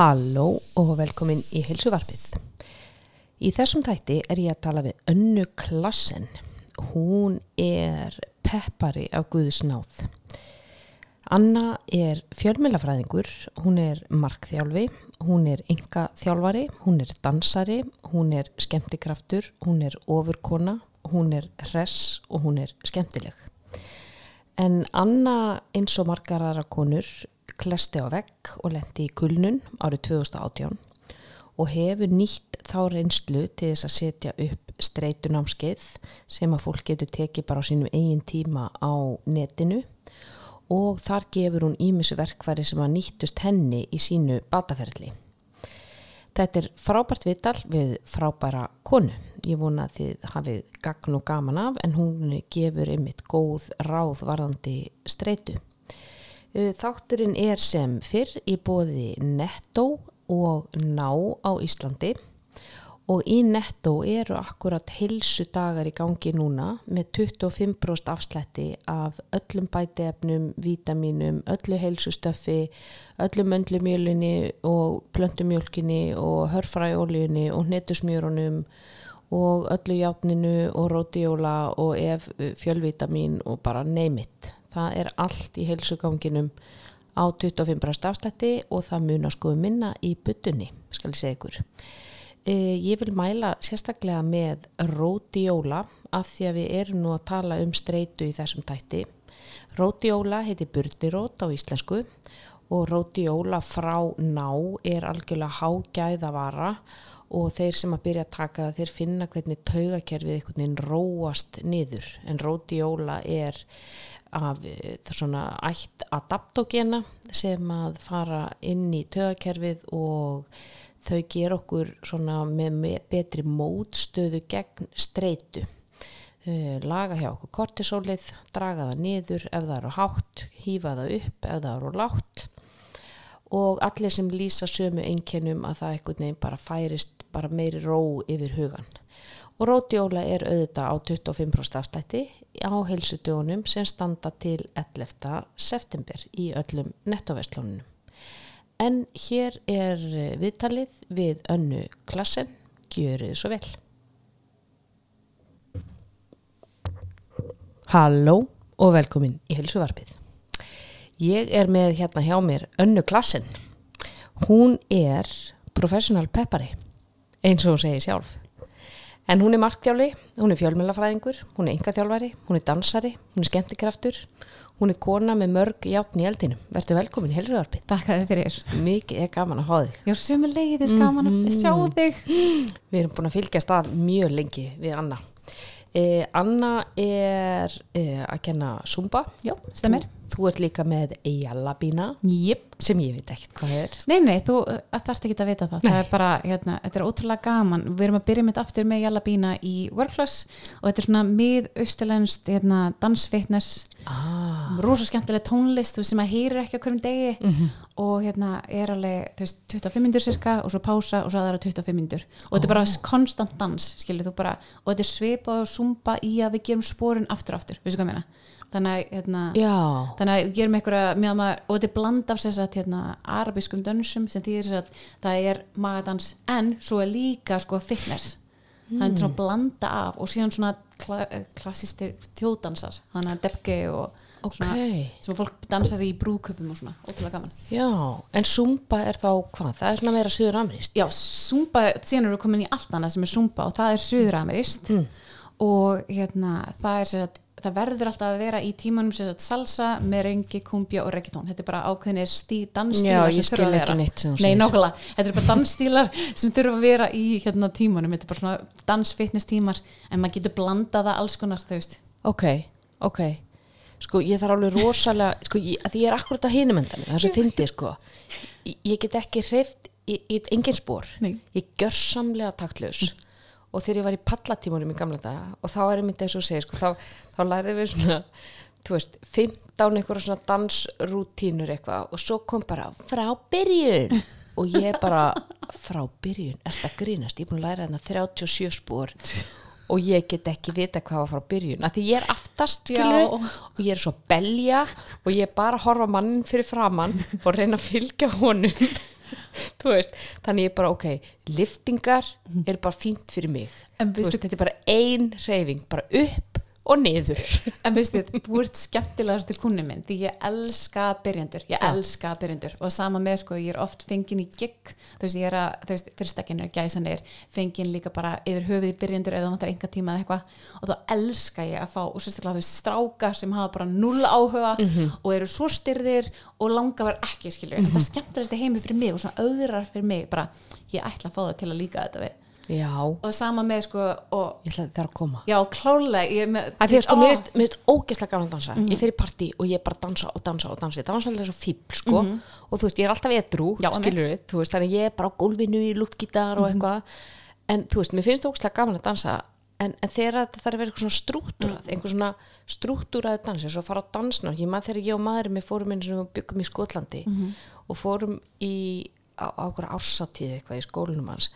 Halló og velkomin í heilsuvarpið. Í þessum þætti er ég að tala við Önnu Klassen. Hún er peppari af Guðs náð. Anna er fjölmjölafræðingur, hún er markþjálfi, hún er ynga þjálfari, hún er dansari, hún er skemmtikraftur, hún er ofurkona, hún er hress og hún er skemmtileg. En Anna eins og margar aðra konur klesti á vegg og lendi í kulnun árið 2018 og hefur nýtt þá reynslu til þess að setja upp streytunámskeið sem að fólk getur tekið bara á sínum eigin tíma á netinu og þar gefur hún ímissu verkfæri sem að nýttust henni í sínu bataferðli. Þetta er frábært vital við frábæra konu. Ég vona að þið hafið gagn og gaman af en hún gefur einmitt góð ráð varðandi streytu. Þátturinn er sem fyrr í bóði Netto og Ná á Íslandi og í Netto eru akkurat hilsu dagar í gangi núna með 25% afslætti af öllum bæteefnum, vítaminum, öllu heilsustöfi, öllu möndlumjölinni og plöntumjölkinni og hörfræjólíunni og hnetusmjörunum og öllu játninu og rótióla og ef fjölvitamin og bara neymit. Það er allt í heilsuganginum á 25% afslætti og það munar sko minna í byttunni, skal ég segja ykkur. Ég vil mæla sérstaklega með rótióla af því að við erum nú að tala um streitu í þessum tætti. Rótióla heiti burdirót á íslensku og rótióla frá ná er algjörlega hágæðavara og þeir sem að byrja að taka það þeir finna hvernig taugakerfið einhvern veginn róast niður en rótióla er af svona ætt adaptogena sem að fara inn í taugakerfið og þau ger okkur svona með betri mótstöðu gegn streitu. Laga hjá okkur kortisólið, draga það niður ef það eru hátt, hýfa það upp ef það eru látt og allir sem lýsa sömu einkennum að það eitthvað nefn bara færist bara meiri ró yfir hugan. Og rótióla er auðvitað á 25% afstætti á heilsudögunum sem standa til 11. september í öllum nettoveslunum. En hér er viðtalið við önnu klassen, gjörið svo vel. Halló og velkomin í helsuvarpið. Ég er með hérna hjá mér önnu klassen. Hún er professional peppari, eins og hún segir sjálf. En hún er marktjáli, hún er fjölmjölafræðingur, hún er yngaþjálfari, hún er dansari, hún er skemmtikraftur, hún er kona með mörg játn í eldinu. Verður velkomin í helsuvarpið. Takk að þið fyrir. Mikið er gaman að hafa þig. Já, sumulegið er gaman að sjá þig. Við erum búin að fylgjast að mjög lengi við Anna. Eh, Anna er eh, að kenna Zumba. Já, stemmer. Þú, ert líka með Eyjalabína Jip. sem ég veit ekkert hvað er. Nei, nei, þú þarfst ekki að vita það. Það er bara, hérna, þetta er ótrúlega gaman. Við erum að byrja mitt aftur með Jalabína í workclass og þetta er svona mið-austurlænst hérna, dansfitness, Ah. rosa skemmtileg tónlist sem að heyrir ekki á hverjum degi og hérna er alveg, þú veist, 25 myndur cirka og svo pása og svo aðra 25 myndur og þetta er bara konstant dans, skilur þú bara og þetta er svipað og sumba í að við gerum spórin aftur aftur, veistu hvað meina? Þannig að, hérna, þannig að við gerum einhverja með maður, og þetta er bland af satt, hérna, arabískum dönsum sem því að það er magadans en svo er líka sko fitness. Það er svona blanda af og síðan svona kla, klassistir þjóðdansar þannig að debge og svona, sem að fólk dansar í brúköpum og svona, ótrúlega gaman. Já, en Zumba er þá hvað? Það er svona meira söður amrist. Já, Zumba, síðan eru við komin í allt annað sem er Zumba og það er suðuramerist og hérna það er sér að það verður alltaf að vera í tímanum að salsa, merengi, kumbja og reggaetón þetta er bara ákveðinir stí, Já, dansstílar ég sem skil ekki neitt sem þú Nei, segir. nákvæmlega, þetta er bara dansstílar sem þurfa að vera í hérna tímanum þetta er bara svona dansfitness tímar en maður getur blandað það alls konar þau veist Ok, ok. Sko, ég þarf alveg rosalega, sko, ég, að ég er akkurat á hinumendanu, það er svo fyndið, sko. Ég, ég get ekki hreift engin spór. Nei. Ég gjör samlega taktlaus. Og þegar ég var í pallatímunum í gamla daga, og þá er ég myndið eins og segja, sko, þá, þá lærið við svona, veist, 15 einhverja svona dansrútínur eitthvað, og svo kom bara frá byrjun. Og ég bara, frá byrjun, er þetta grínast? Ég er búin að læra þarna 37 spór og ég get ekki vita hvað var frá byrjun að því ég er aftast og ég er svo belja og ég er bara að horfa mannin fyrir framann og reyna að fylgja honum þannig ég bara, ok liftingar er bara fínt fyrir mig. Veist, þetta er bara ein reyfing, bara upp og niður. En veistu, þú ert skemmtilegast í kunni minn því ég elska byrjandur ég elska byrjandur og sama með sko ég er oft fengin í gig þú veist, ég er að, þú veist, fyrstakinn er gæsanir fengin líka bara yfir höfuð í byrjandur eða vantar enga tíma eða eitthvað. Og þá elska ég að fá, og sérstaklega þú veist, strákar sem hafa bara null áhuga og eru svo styrðir og langa var ekki skilur, en það skemmtilegast heimi fyrir mig og svona öðrar fyrir mig, bara ég ætla að fá það til að líka þetta við já, og sama með sko, og ég ætla það að koma. Já, klálega ég er sko, mér finnst ógeðslega gaman að dansa. Ég fer í partí og ég bara dansa og dansa og dansa. Ég dansa alltaf svo fíbl, sko. Og þú veist, ég er alltaf edru, Já, skilur við þú veist, þannig ég er bara á gólfinu í luftgítar og eitthvað, en þú veist, mér finnst ógeðslega gaman að dansa. En, en þegar þetta þarf að vera eitthvað svona strútturað einhver svona strútturaði dans eins og að fara á dansna, ég maður þegar ég og maðurinn á, okkur ársatíð eitthvað í skólinum hans.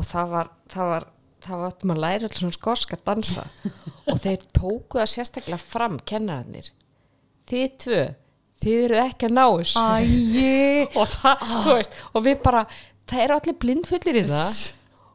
Og það var það var, það var maður læri allir svona skoska að dansa. Og þeir tóku það sérstaklega fram kennararnir. Þið tvö, þið eru ekki að ná þessu. Og það, þú veist, og við bara það eru allir blindfullir í það.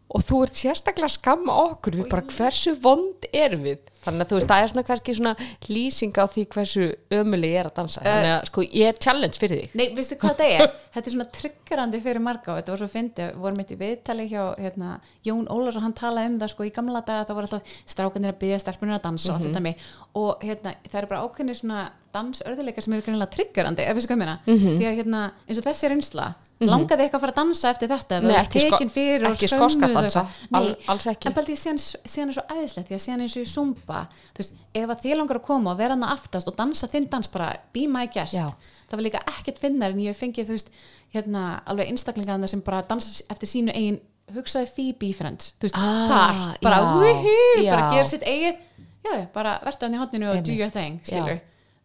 Og þú ert sérstaklega að skamma okkur. Við bara hversu vond erum við þannig að þú veist, það er svona kannski svona lýsing á því hversu ömuleg ég er að dansa. Þannig að sko, ég er challenge fyrir þig. Nei, veistu hvað það er? Þetta er svona triggerandi fyrir marga og þetta var svo fyndið, við vorum eitt í viðtali hjá hérna, Jón Ólafs og hann talaði um það sko í gamla daga, það voru alltaf strákanir að byggja stelpunir að dansa og allt þetta mig og hérna, það eru bara ákveðnir svona dansörðuleikar sem eru greinlega triggerandi ef við sko meina, því að hérna, eins og þessi reynsla langaði eitthvað að fara að dansa eftir þetta Nei, ekki sko- ekki skömmuð skoska og dansa, eitthvað. Nei, al- alls ekki. en bara því síðan, síðan er svo æðislegt því að síðan eins og í Zumba þú veist, ef að þið langar að koma og vera hana aftast og dansa þinn dans bara be my guest Já. það var líka ekkert finnar en ég hef fengið þú veist, hérna, alveg einstaklingaðna sem bara dansa eftir sínu eigin hugsaði Phoebe friends, þú veist, Ah, þar bara, já, bara já. gera sitt eigin já, bara verða hann í hotninu og do your thing, Já.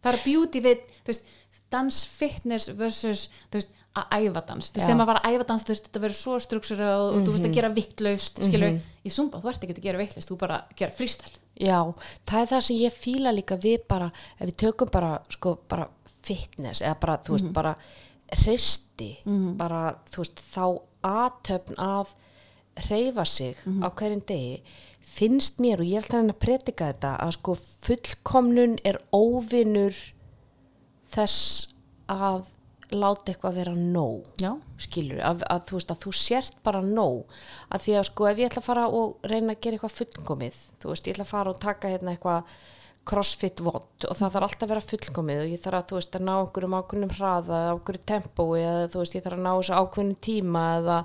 Það er beauty við, þú veist dans fitness versus, þú veist að æfa dans, þú veist, þegar maður var að æfa dans þú veist, þetta verður svo struksur og, og þú veist að gera vittlaust, skilur, í Zumba, þú ert ekki að gera vittlaust, þú bara gera freestyle. Já, það er það sem ég fíla líka við bara, ef við tökum bara sko, bara fitness eða bara, þú veist, bara hristi, bara, þú veist, þá aðtöfn að hreyfa sig á hverjum degi finnst mér og ég að hann að predika þetta að sko fullkomnun er óvinnur þess að láta eitthvað vera nóg já, skilur, að, að þú veist að þú sért bara nóg, að því að sko ef ég ætla að fara og reyna að gera eitthvað fullkomið þú veist, ég ætla að fara og taka hérna eitthvað crossfit vott og það þarf alltaf að vera fullkomið og ég þarf að þú veist að ná okkur um ákveðnum hraða ákveðnum tempói eða þú veist ég þarf að ná þessu ákveðnum tíma eða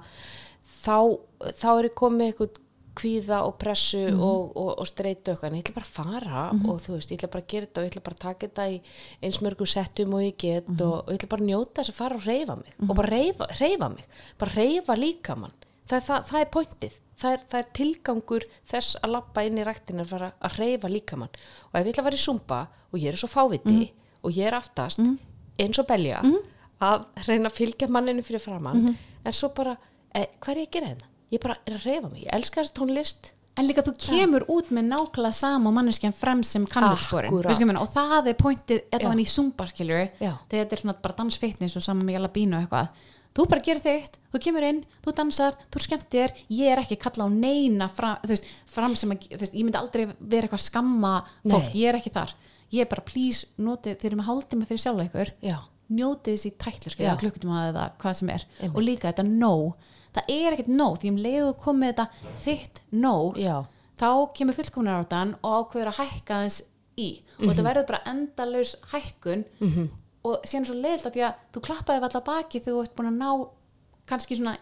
þá, þá er ég komið eitthvað kvíða og pressu og, og, og streitu eitthvað en ég ætla bara að fara og þú veist, ég ætla bara að gera þetta og ég ætla bara að taka þetta í eins mörgum settum og ég get og, og ég ætla bara að njóta þess að fara og reyfa mig og bara reyfa, reyfa mig, bara reyfa líkamann. Það, er það, það er pointið. Það er, það er tilgangur þess að lappa inn í rættin að fara að reyfa líkamann. Og ef ég ætla að fara í sumba og ég er svo fáviti og ég er aftast eins og belja að reyna að fylgja manninu fyrir framann en svo bara, eh, hvað er ég að gera hérna? Ég bara er að reyfa mig, ég elska þessa tónlist. En líka þú kemur út með nákvæmlega sama manneskjan frem sem kannvilsporin Akkúrat. og það er pointið allavega í Zumba skilur Já. þegar þetta er svona bara dansfitness og saman með jala bínu og eitthvað. Þú bara gerir þitt, þú kemur inn, þú dansar þú skemmtir, ég er ekki að kalla á neina fram, þú veist, fram sem að veist, ég myndi aldrei vera eitthvað að skamma fólk, Nei. ég er ekki þar. Ég er bara please, notið, þeir eru með hálftíma fyrir sjálf já, njótið þessi tætlu sko, Já. eða hvað sem er. Einmitt. og líka þetta nóg það er ekkert nóg, því um leiðu komið þetta þitt nóg já, þá kemur fullkomnar áttan og ákveður að hækka þess í. Og þetta verður bara endalaus hækkun. Og síðan svo leiðilt að því að þú klappaði alltaf baki þegar þú ert búin að ná kannski svona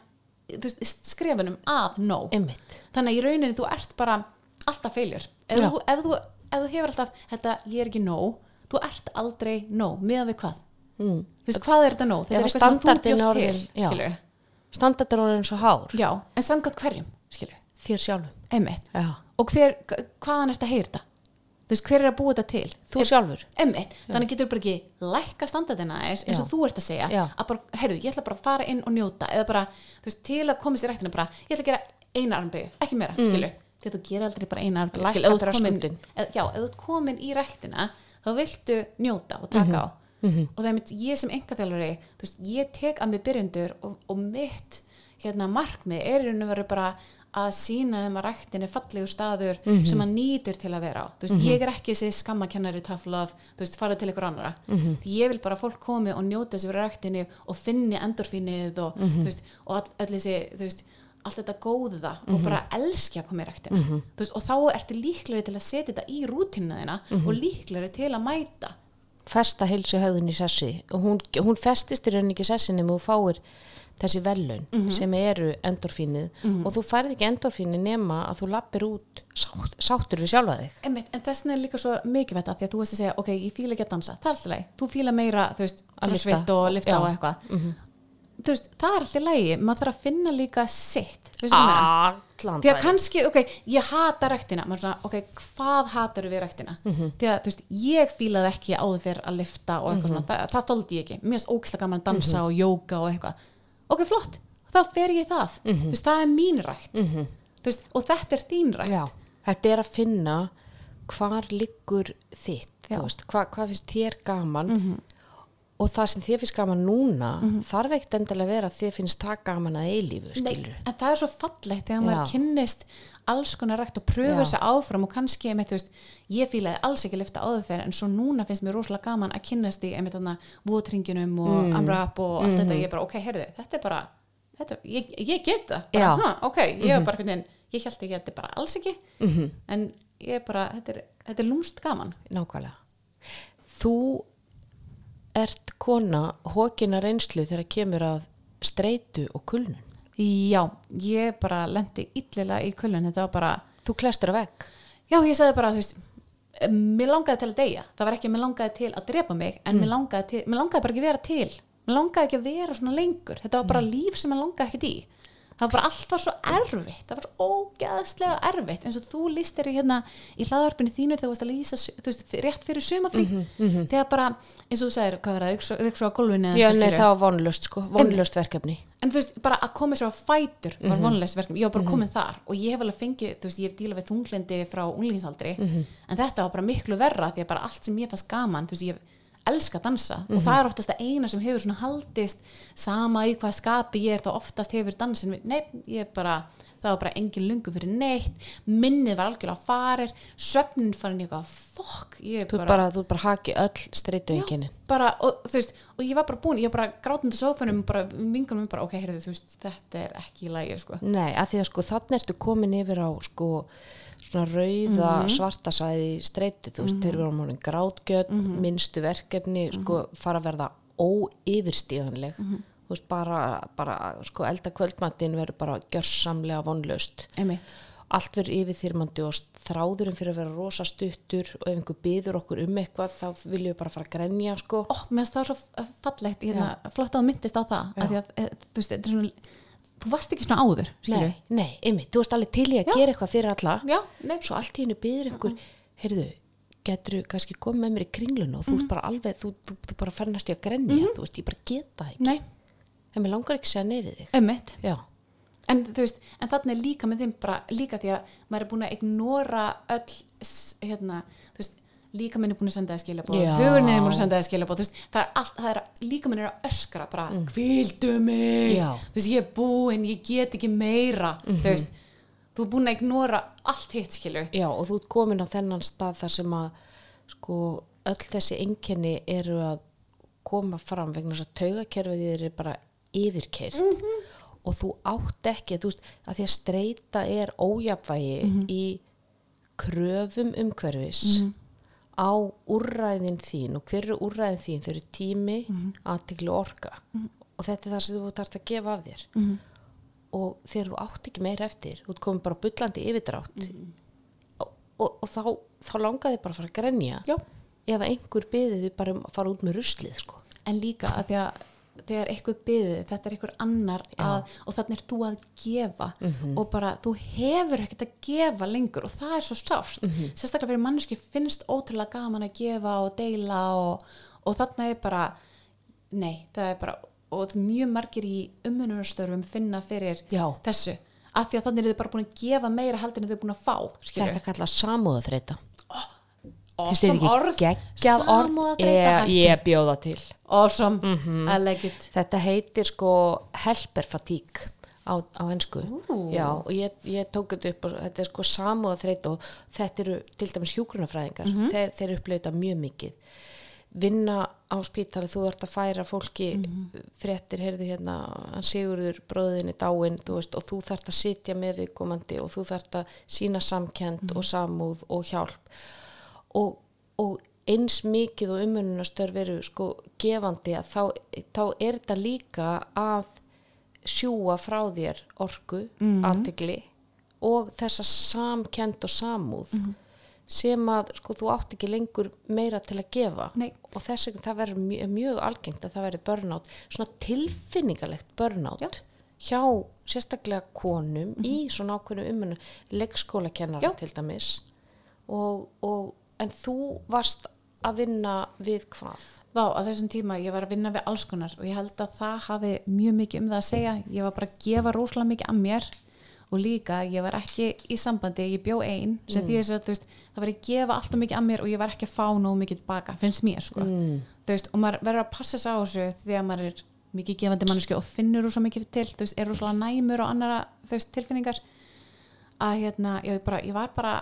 skrefunum að nóg. Einmitt. Þannig að í rauninni þú ert bara alltaf feiljur ef, ef, ef þú hefur alltaf þetta ég er ekki nóg, þú ert aldrei nóg. Meðan við hvað? Mm. þú veist hvað er þetta nóg, þetta Ef er eitthvað sem þú bjóst til já. skilur standardur orðin svo hár. Já, en samkvæmt hverjum skilur, þér sjálfum. Einmitt. Og hver, hvaðan ert að heyra þetta? Þú veist, hver er að búa þetta til? Þú sjálfur. Einmitt, þannig getur bara ekki lækka standardina eins, eins og þú ert að segja Já. að bara, heyrðu, ég ætla bara að fara inn og njóta eða bara, þú veist, til að komast í ræktina bara, ég ætla að gera eina armbyggu, ekki meira mm. að þú gerir aldrei bara eina armbyggu Lækka þú þröskuldinn. komin- eð- já, ef þú ert komin í ræktina þá viltu njóta og taka á og það er mitt, ég sem engaþjálfari ég tek að mig byrjendur og, og mitt hérna markmið er í raun og veru bara að sína þeim að ræktin er fallegu staður Mhm. sem að nýtur til að vera á veist, ég er ekki þessi skammakennari tough love, þú veist, farið til ykkur annara Mhm. því ég vil bara að fólk komi og njóta þessi verið ræktinu og finni endorfínið og, Mhm. veist, og all, all þessi, veist allt þetta góða Mhm. og bara elski að koma í ræktina veist, og þá ertu líklegri til að setja þetta í Mhm. og líklegri til að mæta festa heilsu höfðin í sessi. Og hún, hún festist í rauninni ekki í sessinni og þú fáir þessi velun Mhm. sem eru endorfínið. Og þú færð ekki endorfínið nema að þú lappir út sátt, sáttur við sjálfa þig. Einmitt, en þess er líka svo mikið þetta því að þú veist að segja, ok, ég fíla ekki að dansa það er alltaf leið, þú fíla meira, þú veist crossfit og lifta Já. og eitthvað. Þú veist, það er alltaf leið maður þarf að finna líka sitt. Þú veist ég meina? Allan því að kannski, ok, ég hata rektina maður svona, ok, hvað hatar við rektina því að, þú veist, ég fílaði ekki áður fyrir að lifta og eitthvað svona. Það, það þóldi ég ekki, mér finnst ógislega gaman að dansa og jóka og eitthvað, ok, flott. Þá fer ég það, þú veist, það er mín rækt. Þú veist, og þetta er þín rækt. Já, þetta er að finna hvar liggur þitt Já. þú veist, hva, hvað finnst þér gaman og það sem þér finnst gaman núna þarf ekkert endilega að vera að þér finnst það gaman að eilífu, skilur en það er svo fallegt þegar maður Já. kynnist alls konar rækt og pröfur Já. sig áfram og kannski, einmitt, þú veist, ég fílaði alls ekki lifta áður fyrir en svo núna finnst mér rosalega gaman að kynnast í einmitt þarna vótringinum og mm. amrap og allt þetta, ég er bara, ok, heyrðu, þetta er bara þetta, ég, ég get það, bara, ha, ok ég er bara, hvernig, ég held ekki að þetta er bara alls ekki. En ég er bara, þetta er, þetta er lúmst gaman nákvæmlega þú ert kona hókina reynslu þegar kemur að streitu og kulnun já, ég bara lendi illilega í kulun, þetta var bara þú klestur að vegg Já, ég sagði bara, þú veist, mér langaði til að deyja. Það var ekki mér langaði til að drepa mig, en mér, langaði til, mér langaði bara ekki að vera til. Mér langaði ekki að vera svona lengur. Þetta var bara líf sem mér langaði ekkert í. Það var bara allt var svo erfitt. Það var svo ógæðslega erfitt. eins og þú lístir í hérna í hlaðarpinu þínu þegar þú veist að lýsa, þú veist, rétt fyrir sumafrí. Þegar bara, eins og þú sagðir, hvað var það, ríksu á gólfinu? já, nei, það var vonlust sko, vonlust verkefni en þú veist, bara að koma sér á fætur var vonlegs verkefni, ég var bara komin þar og ég hef alveg fengið, þú veist, ég hef dílað við þunglindi frá unglingsaldri, en þetta var bara miklu verra því að bara allt sem ég fannst gaman þú veist, ég elska að dansa og það er oftast það eina sem hefur svona haldist sama í hvað skapi ég er þá oftast hefur dansin, nei, ég bara það var bara engin lungu fyrir neitt minnið var algjörlega farir söfnin farin í eitthvað, fokk ég þú ert bara, þú ert bara haki öll streitu einkennin bara, og þú veist, og ég var bara búin ég var bara grátandi sófanum, bara vingunum bara, ok, heyrðu, þú veist, þetta er ekki í lagi, sko. Nei, að því að sko þannig ertu komin yfir á sko svona rauða svarta svæði í streitu, þú veist, þeir eru á mónin grátgjöld, minnstu verkefni sko fara að verða óyfirstíðanleg þú veist, bara, bara sko elda kvöldmattin verður bara gjörsamlega vonlaust. Einmitt. allt verður yfirþyrmandi og þráðurinn fyrir að vera rosa stuttur og ef einhver byður okkur um eitthvað þá viljum við bara fara að grenja sko. Ó, mér finnst það svo fallegt, hérna, flott að myndist á það, að því að, e, þú veist, þetta er svona, þú varst ekki svona áður. Nei, nei, einmitt, þú veist alveg til í að Já. gera eitthvað fyrir alla. Já, svo allt í hennu byður einhver heyrðu, getur þú kannski komið með mér í kringlun og þú ert bara alveg, þú, þú, þú bara fennast í að grenja, þú veist, ég bara geta ekki. Nei, en mér langar ekki að segja nei við þig. En þú veist, en þarna er líka með þeim bara, líka því að maður er búin að ignora öll, hérna, þú veist, líka minn er búin að senda það skilabóð, hugurinn er búin að senda það skilabóð, er er, líka minn er að öskra bara, mm. kvildu mig, veist, ég er búin, ég get ekki meira, þú veist, þú er búin að ignora allt hitt, skilju. já, og þú ert komin á þennan stað þar sem að sko, öll þessi einkenni eru að koma fram vegna þess að taugakerfið þér er bara yfirkeirt og þú átt ekki, þú veist, að því að streyta er ójafvægi í kröfum umhverfis á úrræðin þín og hver eru úrræðin þín? Þau eru tími, aðtikli og orka. Og þetta er það sem þú þarft að gefa af þér. Og þegar þú átt ekki meira eftir þú ert komin bara bullandi yfirdrátt. Og, og, og þá, þá langaði bara að fara að grenja Já. ef einhver byði þið bara um að fara út með ruslið sko. en líka að því að þegar eitthvað byður, þetta er eitthvað annar að, og þannig er þú að gefa. Og bara þú hefur ekkert að gefa lengur og það er svo sárt. Sérstaklega fyrir manneski finnst ótrúlega gaman að gefa og deila og, og þannig er bara nei, það er bara og mjög margir í umhununarstörfum finna fyrir Já. þessu. Að því að þannig er þau bara búin að gefa meira heldur en þau er búin að fá skilurðu. þetta kalla samúðaþreita awesome orð. orð. ég, ég bjóða til. Awesome, I like it. Þetta heitir sko helper fatigue á, á. Já, og ég, ég tók þetta upp og þetta er sko samúða þreyt og þetta eru til dæmis hjúgrunafræðingar þeir, þeir upplifðu þetta mjög mikið. Vinna á spítali þú ert að færa fólki fréttir, heyrðu hérna hann Sigurður bróðinni dáinn og þú þarft að sitja með viðkomandi og þú þarft að sína samkend og samúð og hjálp og, og eins mikið og umönnunastörf eru sko gefandi að þá, þá er þetta líka að sjúa frá þér orku, mm og þessa samkend og samúð sem að sko þú átt ekki lengur meira til að gefa Nei. og þess vegna það verður mjög, mjög algengt að það verður börnátt, svona tilfinningalegt börnátt Já. hjá sérstaklega konum í svona ákveðnu umönnu leikskólakennara Já. til dæmis og, og, en þú varst að vinna við hvað? Vá, á þessum tíma ég var að vinna við alls konar og ég held að það hafi mjög mikið um það að segja ég var bara að gefa rosalega mikið að mér og líka ég var ekki í sambandi ég bjó ein, sem því þess að þú veist, það var að gefa alltaf mikið að mér og ég var ekki að fá nóg mikið tilbaka, finnst mér sko Mm. veist, og maður verður að passa sig á þessu þegar maður er mikið gefandi manneski og finnur rosa mikið til, þú veist, er rosalega næmur og annara, þú veist, tilfinningar að hérna, ég, bara, ég var bara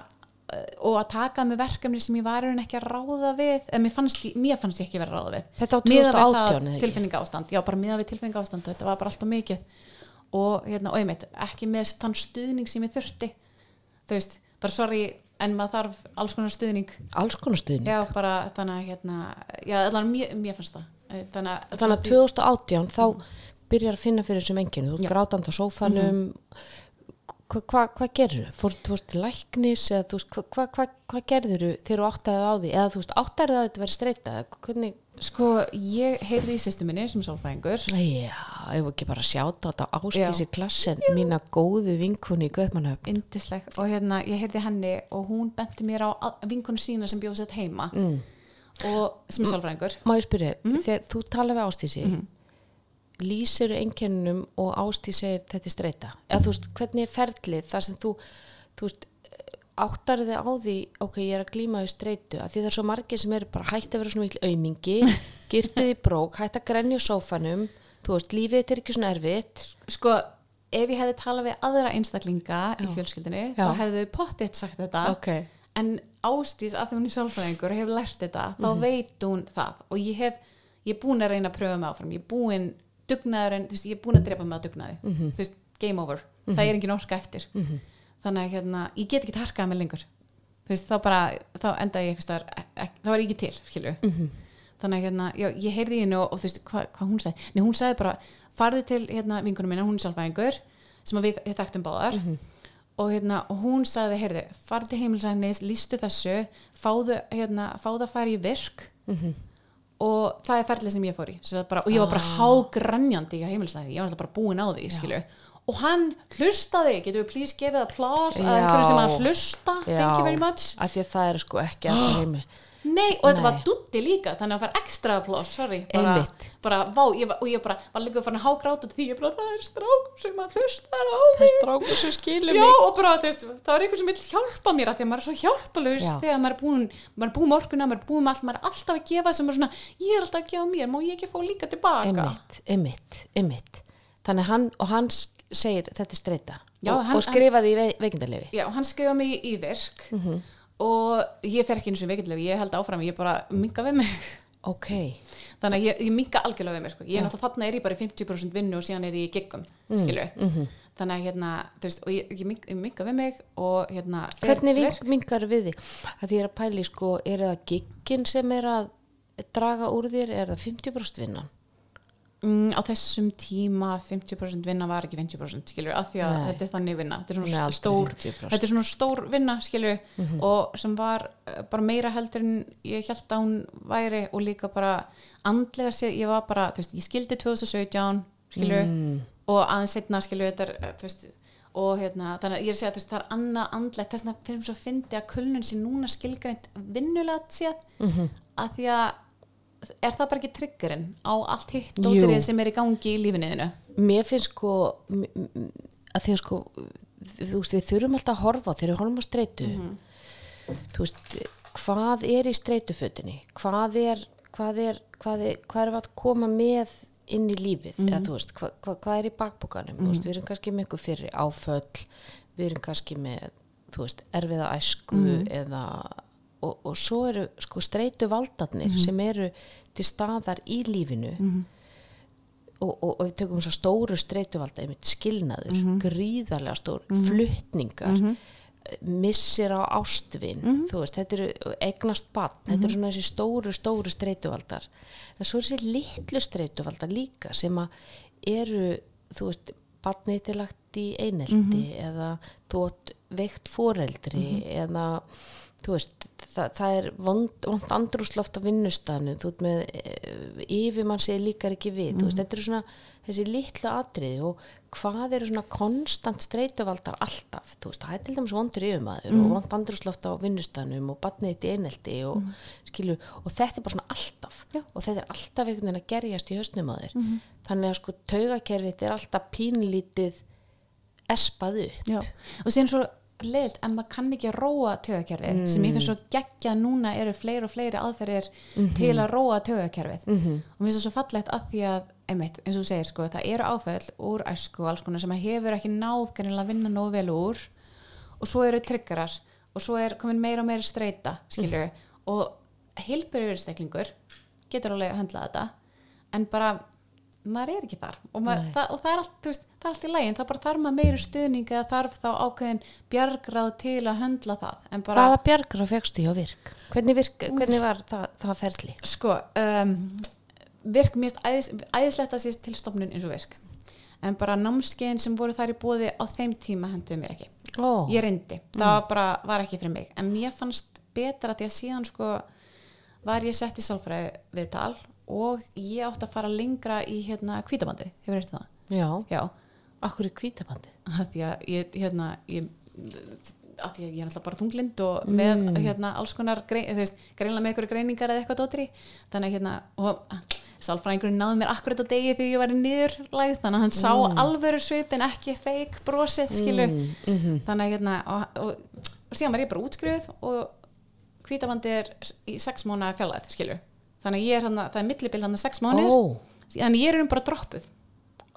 og að taka með verkefni sem ég var ekki að ráða við en mér fannst, ég- mér fannst ég ekki vera að ráða við. Þetta á Miðað við 2018 það eða ekki? tilfinninga ástand, já bara miða við tilfinninga ástand þetta var bara alltaf mikið. Og, hérna, og einmitt, ekki með þann stuðning sem ég þurfti. Þú veist, bara sorry en maður þarf alls konar stuðning. Alls konar stuðning. já bara þannig að hérna, já allan mér, mér fannst það. Eh, þannig að, Þannig að 2018 þá byrjar að finna fyrir þessum enginu, þú grátandi á sófanum hvað hva, hva gerður fór þú veist læknis eða þú veist, hvað hva, gerður þegar þú áttaði á því? Eða þú veist, áttaði á að þetta verið streyta hvernig, sko ég heyrði í sýstu minni sem sálfræðingur. Já, ef ekki bara sjáta á þetta ástísi klassen mína góðu vinkunni í Guðmannöfn indisleg og hérna ég heyrði henni og hún benti mér á vinkonu sína sem bjóð sett heima. Mm. og sem sálfræðingur. Má ég spyrja, Mhm. þegar þú tala við ástísi lýsir einkennunum og ástíð segir þetta er streyta eða þú veist, hvernig er ferlið þar sem þú, þú veist, áttar þið á því ok, ég er að glíma við streytu að því það er svo margir sem eru bara hægt að vera svona vill aumingi, girtuð í brók hægt að grenja sófanum þú veist, lífið þetta er ekki svona erfitt sko ef ég hefði talað við aðra einstaklinga í fjölskyldinni Já. þá hefðu pottitt sagt þetta okay. en ástís að því hún er sálfræðingur og hefur lært þetta, þá Mhm. veit hún það og ég hef, ég er búin að reyna að pröfa mig áfram, ég er búin dugnaðurinn, þú veist, ég er búin að drepa mig á dugnaði. Mhm. þú veist, game over, það er engin orka eftir. Þannig að hérna, ég get ekki harkað mig lengur, þú veist, þá bara þá enda ég eitthvað ek- ek- þá var ég ekki til skilju, Mhm. þannig að hérna já, ég heyrði hennu og, og þú veist, hvað hva hún sagði? Nei, hún sagði bara, farðu til hérna vinkunum minna, hún er sálfræðingur, sem að við, þekktum báðar. Mhm. og, hérna, og hún sagði, heyrðu, farðu til heimilsænis lístu þessu, fáðu hérna, fáðu og það er ferlið sem ég fór í. Bara, og ég var bara Ah. hágrannjandi í heimilsæni, ég var alltaf bara búin á því skilju, og hann hlustaði getur við please gefið að Já. einhverju sem hann hlusta, thank you very much. Af því að það er sko ekki alltaf heimi Nei, og þetta Nei. var dutti líka þannig að það var ekstra applause, sorry bara, bara, vá, ég var, og ég bara var líka farin að hágráta því ég bara, það er strák sem að hlustar á það mig er strákur sem skilur Já, mig og bara, veist, það var einhver sem vil hjálpa mér að því að maður er svo hjálpalaus Já. þegar maður er búin, maður er búin með orkuna, maður er búin allt maður er alltaf að gefa sem er svona, ég er alltaf að gefa mér má ég ekki fá líka tilbaka Einmitt, einmitt, einmitt. Þannig hann, og hann segir þetta er streyta Já, og, og skrifaði í ve veikindalefi. Já, hann skrifa mig í virk Mhm. Og ég fer ekki eins og veikindlega, ég held áfram ég bara minga við mig Ok, þannig að ég, ég minga algjörlega við mig sko. ég er náttúrulega þarna er ég bara í 50% vinnu og síðan er ég í giggum skilju mhm. þannig að hérna, þú veist, og ég, ég, minga, ég minga við mig og hérna hvernig vink, mingar við þig? Að því er að pæli, sko, er það giggin sem er að draga úr þér, er það 50% vinnan? Mm, á þessum tíma 50% vinna var ekki 50% skilju, af því að Nei. þetta er þannig vinna þetta er svona aldrei stór 50%. þetta er svona stór vinna skilju og sem var eh, bara meira heldur en ég held að hún væri og líka bara andlega séð, ég var bara, þú veist, ég skildi 2017 skilju Mm. og aðeins setna skilju þetta er, eh, þú veist og hérna, þannig að ég er að segja að það er annað andlegt, þess vegna fyrir svo fyndi að kulnun sé núna skilgreint vinnulega séð Mhm. að því að er það bara ekki tryggurinn á allt hitt dóttirinn sem er í gangi í lífinniðinu Mér finnst sko, að því að sko, þú veist, við þurfum alltaf að horfa þegar við horfum að streytu. Mhm. Þú veist, hvað er í streytufötinni? Hvað er, hvað er, hvað er, hvað er að koma með inn í lífið eða þú veist, hva, hva, hvað er í bakbúkanum mm. veist, við erum kannski með ykkur fyrir áföll við erum kannski með þú veist, erfiða æsku eða og, og svo eru sko streitu valdarnir sem eru til staðar í lífinu. Og, og, og við tökum svo stóru streituvalda einmitt skilnaður, gríðarlega stór flutningar missir á ástvin þú veist, þetta eru eignast bann þetta eru svona þessi stóru, stóru streituvaldar. En svo er þessi litlu streituvaldar líka sem að eru þú veist, barnið til lagt í eineldi eða þú veikt foreldri eða veist, það, það er vond, vond andrúsloft á vinnustanu þú veist með yfirmann segir líkar ekki við, þú veist, þetta eru svona þessi litlu atriði og hvað eru svona konstant streituvaldar alltaf, þú veist, það er til dæmis vondur yfirmaður og vond andrúsloft á vinnustanum og barnið þitt í eineldi og skilu, og þetta er bara svona alltaf Já. og þetta er alltaf einhvern veginn að gerjast í á þér. Þannig að sko taugakerfið er alltaf pínlítið espað upp. Já. og síðan svo leiðilt en maður kann ekki að róa tögakerfið sem ég finnst svo geggja að núna eru fleiri og fleiri aðferðir til að róa tögakerfið -hmm. og mér finnst það svo fallegt að því að einmitt, eins og þú segir, sko, það eru áföll úr æsku og alls konar sem hefur ekki náð kannilega að vinna nógu vel úr og svo eru tryggarar og svo er komin meira og meira streyta skilju, og heilbyrður steklingur getur alveg að höndla þetta en bara maður er ekki þar. Og, maður, það, og það, er allt, veist, það er allt í lægin það bara þarf maður meiri stuðning eða þarf þá ákveðin bjargráð til að höndla það bara, Hvaða bjargra fegstu hjá virk? Hvernig, virk, hvernig var það, það ferli? sko um, virk mjög æðis, æðislegt að sé til stofnun eins og virk. En bara námskeiðin sem voru þar í bóði á þeim tíma henduðu mér ekki. Ó, ég reyndi, það var bara, var ekki fyrir mig. En mér fannst betra því að síðan sko var ég sett í sálfræði viðtal og ég átti að fara lengra í hérna kvítabandi, hefur reyndið það? já, Já, akkur er kvítabandið? að því að ég, hérna, ég að að ég er alltaf bara þunglind og með hérna alls konar grein, þú veist, greinlega með einhverju greiningar eða eitthvað dótri. Þannig að hérna, og sálfræðingurinn náði mér akkurat á degi þegar ég var í niðurlægð þannig að hann sá alvöru svipin ekki feik brosið, skilu þannig að hérna og, og, og síðan var ég bara útskrifuð og hvítabandi er í sex mánu fjallæð, skilu þannig að ég er hann, það er millibil hann sex mánu Ó, þannig að ég er um bara droppuð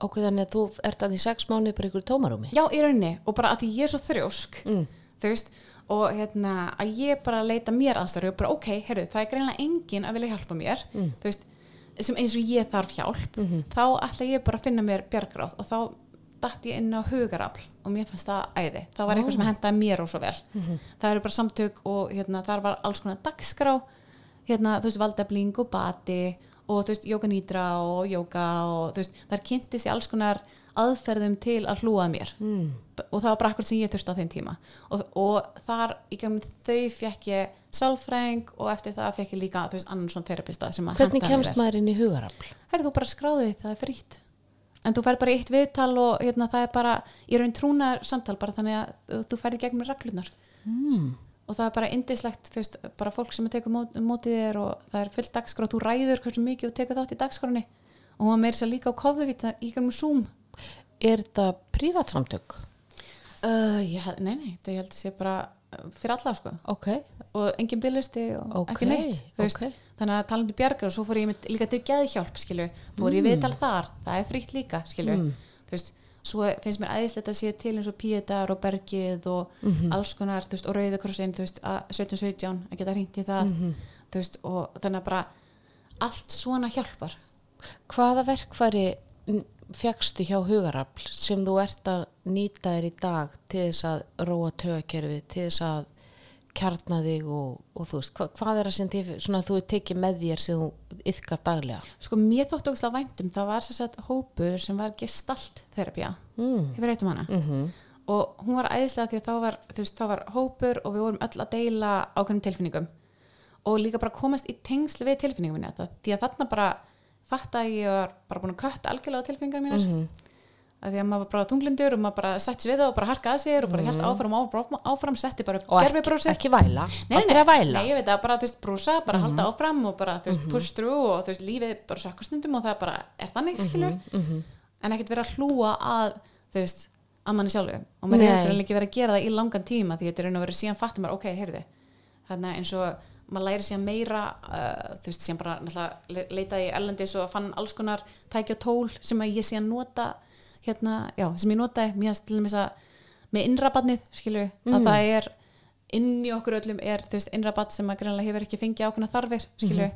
ok, þannig að þú ert að því sex mánuði bara ykkur tómarúmi? Já, í rauninni og bara að því ég er svo þrjósk Mm. þú veist og hérna að ég bara leita mér aðstöru og bara ok, heyrðu, það er greinlega engin að vilja hjálpa mér Mm. þú veist, sem eins og ég þarf hjálp Mhm. þá ætla ég bara að finna mér bjargráð og þá datt ég inn á hugarafl og mér fannst það æði, það var eitthvað sem hendaði mér og svo vel Mhm. það eru bara samtök og hérna, þar var alls konar dagskrá hérna, þú veist, valdefling og bati og þú veist, jóka nýdra og jóka og þú veist, þar kynnti sér alls konar aðferðum til að hlúa mér mm. og það var bara akkur sem ég þurfti á þeim tíma og, og þar í gæmum þau fekk ég sálfræðing og eftir það fekk ég líka þú veist, annan svona terapista sem að Hvernig mér kemst maður inn í hugarafl? Herri, þú bara skráði því, það er frýtt en þú fær bara eitt viðtal og hérna, það er bara í raun trúna samtal bara þannig að þú- færði gegnum reglunar mm. Og það er bara indislegt þú veist, bara fólk sem tekur mót, mótið þér og það er fullt dagskrá þú ræður hversu mikið og tekur þátt í dagskránni. Og hún var meira sér líka á kofðuvita í gegnum Zoom. Er þetta prívatsamtök? uh, ég, held- Nei, nei, það ég held að sé bara uh, fyrir alla sko. Ok, og engin bílisti og Ok, ekki neitt þú veist. ok. þannig að talandi bjargar og svo fór ég líka til geðhjálp skilu, fór ég viðtal þar það er frítt líka skilu þú veist, svo finnst mér æðislegt að sé til eins og Píetar og Bergið og alls konar, veist, og Rauðakrossin þú veist, að 1717, að geta hringt í það þú veist, og þannig að bara allt svona hjálpar. Hvaða verkfæri fegstu hjá hugarafl sem þú ert að nýta þér í dag til þess að róa tögakerfið, til þess að kjarna þig og, og þú veist, hva, hvað er það sem þið, svona, þú tekið með þér sem þú yfkar daglega? sko, mér þóttu okkur væntum, það var sér sett hópur sem var gestalt þerapía Mm. hefur reytum hana Mm og hún var æðislega því að þá var, veist, þá var hópur og við vorum öll að deila ákveðnum tilfinningum og líka bara komast í tengsl við tilfinningum minni þetta, því að þarna bara fatta að ég var bara búin að kötta algjörlega á tilfinningar mínar Mhm. Að því að maður bara þunglindur og maður bara setti við það og bara harkaði sér og bara mm áfram, áfram, áfram setti bara og ekki, gerfibrósi ekki væla, aldrei að væla? Nei, ég veit að bara, þú veist, brúsa, bara halda áfram og bara, þú veist, push through og þú veist, lífið bara sökka stundum og það bara er þannig, skilur en ekkert vera að hlúa að, þú veist, að manni sjálfu. Og maður er ekki verið að gera það í langan tíma því þetta er raun og verið síðan fattum maður, ok, heyrðu. Þannig að eins og maður læri síðan meira uh, þú veist, síðan bara leitaði í erlendis og fann alls konar tæki og tól sem að ég síðan nota hérna, já, sem ég notaði mér til dæmis að með innrabatnið skilju, að það er inn í okkur öllum er, þú veist, innrabat sem að greinlega hefur ekki fengið ákveðna þarfir skilju,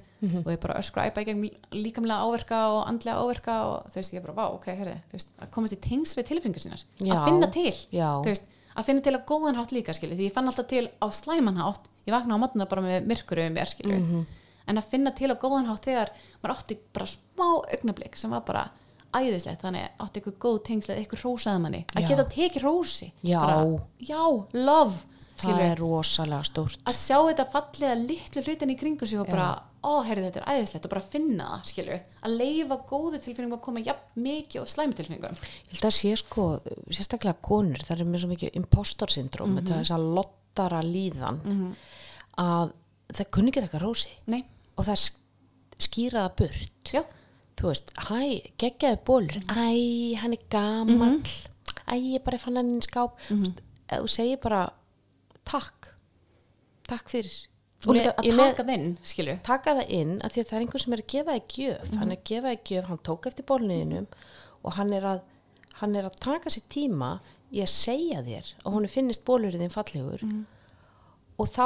og ég bara öskra æpa í gegn líkamlega áverka og andlega áverka og þú veist, ég bara, vá, ok, herri þú veist, að komast í tengs við tilfinningar sínar Já. að finna til, Já. þú veist að finna til að góðan hátt líka, skilju, því ég fann alltaf til á slæman hátt, ég vakna á matna bara með myrkuru um mér, skilju, Mhm. en að finna til á góðan hátt þegar maður átti bara smá augnablik sem var bara æðislegt, þannig átti ykkur góð tengslega, ykkur rósaði manni, að geta tekið rósi Já. bara, já, love það skilju, er rosalega stórt. Að sjá þetta fallega litlu hlutin í kringu sig og bara, ó, heyrðu þetta er æðislegt og bara finna það, skilju, að leifa góðu tilfinningum að koma jafn mikið og slæmi tilfinningum. Ég held að sé sko, sérstaklega konur það er með svo mikið impostor syndrom þetta er þess að lottara líðan að það kunni ekki eitthvað rósi nei, og það sk- skýra það burt. Já, þú veist, hæ, geggjaði bólur æ, hann er gamall. Æ, ég bara fann hann í skáp. Mm -hmm. þú segir bara takk. Takk fyrir. Og líka að taka þinn, skilju taka það inn að því að það er einhver sem er að gefa þig gjöf. Hann er að gefa þig gjöf, hann tók eftir bólniðinum og hann er að hann er að taka sér tíma í að segja þér og hún finnist bólurinn fallegur og þá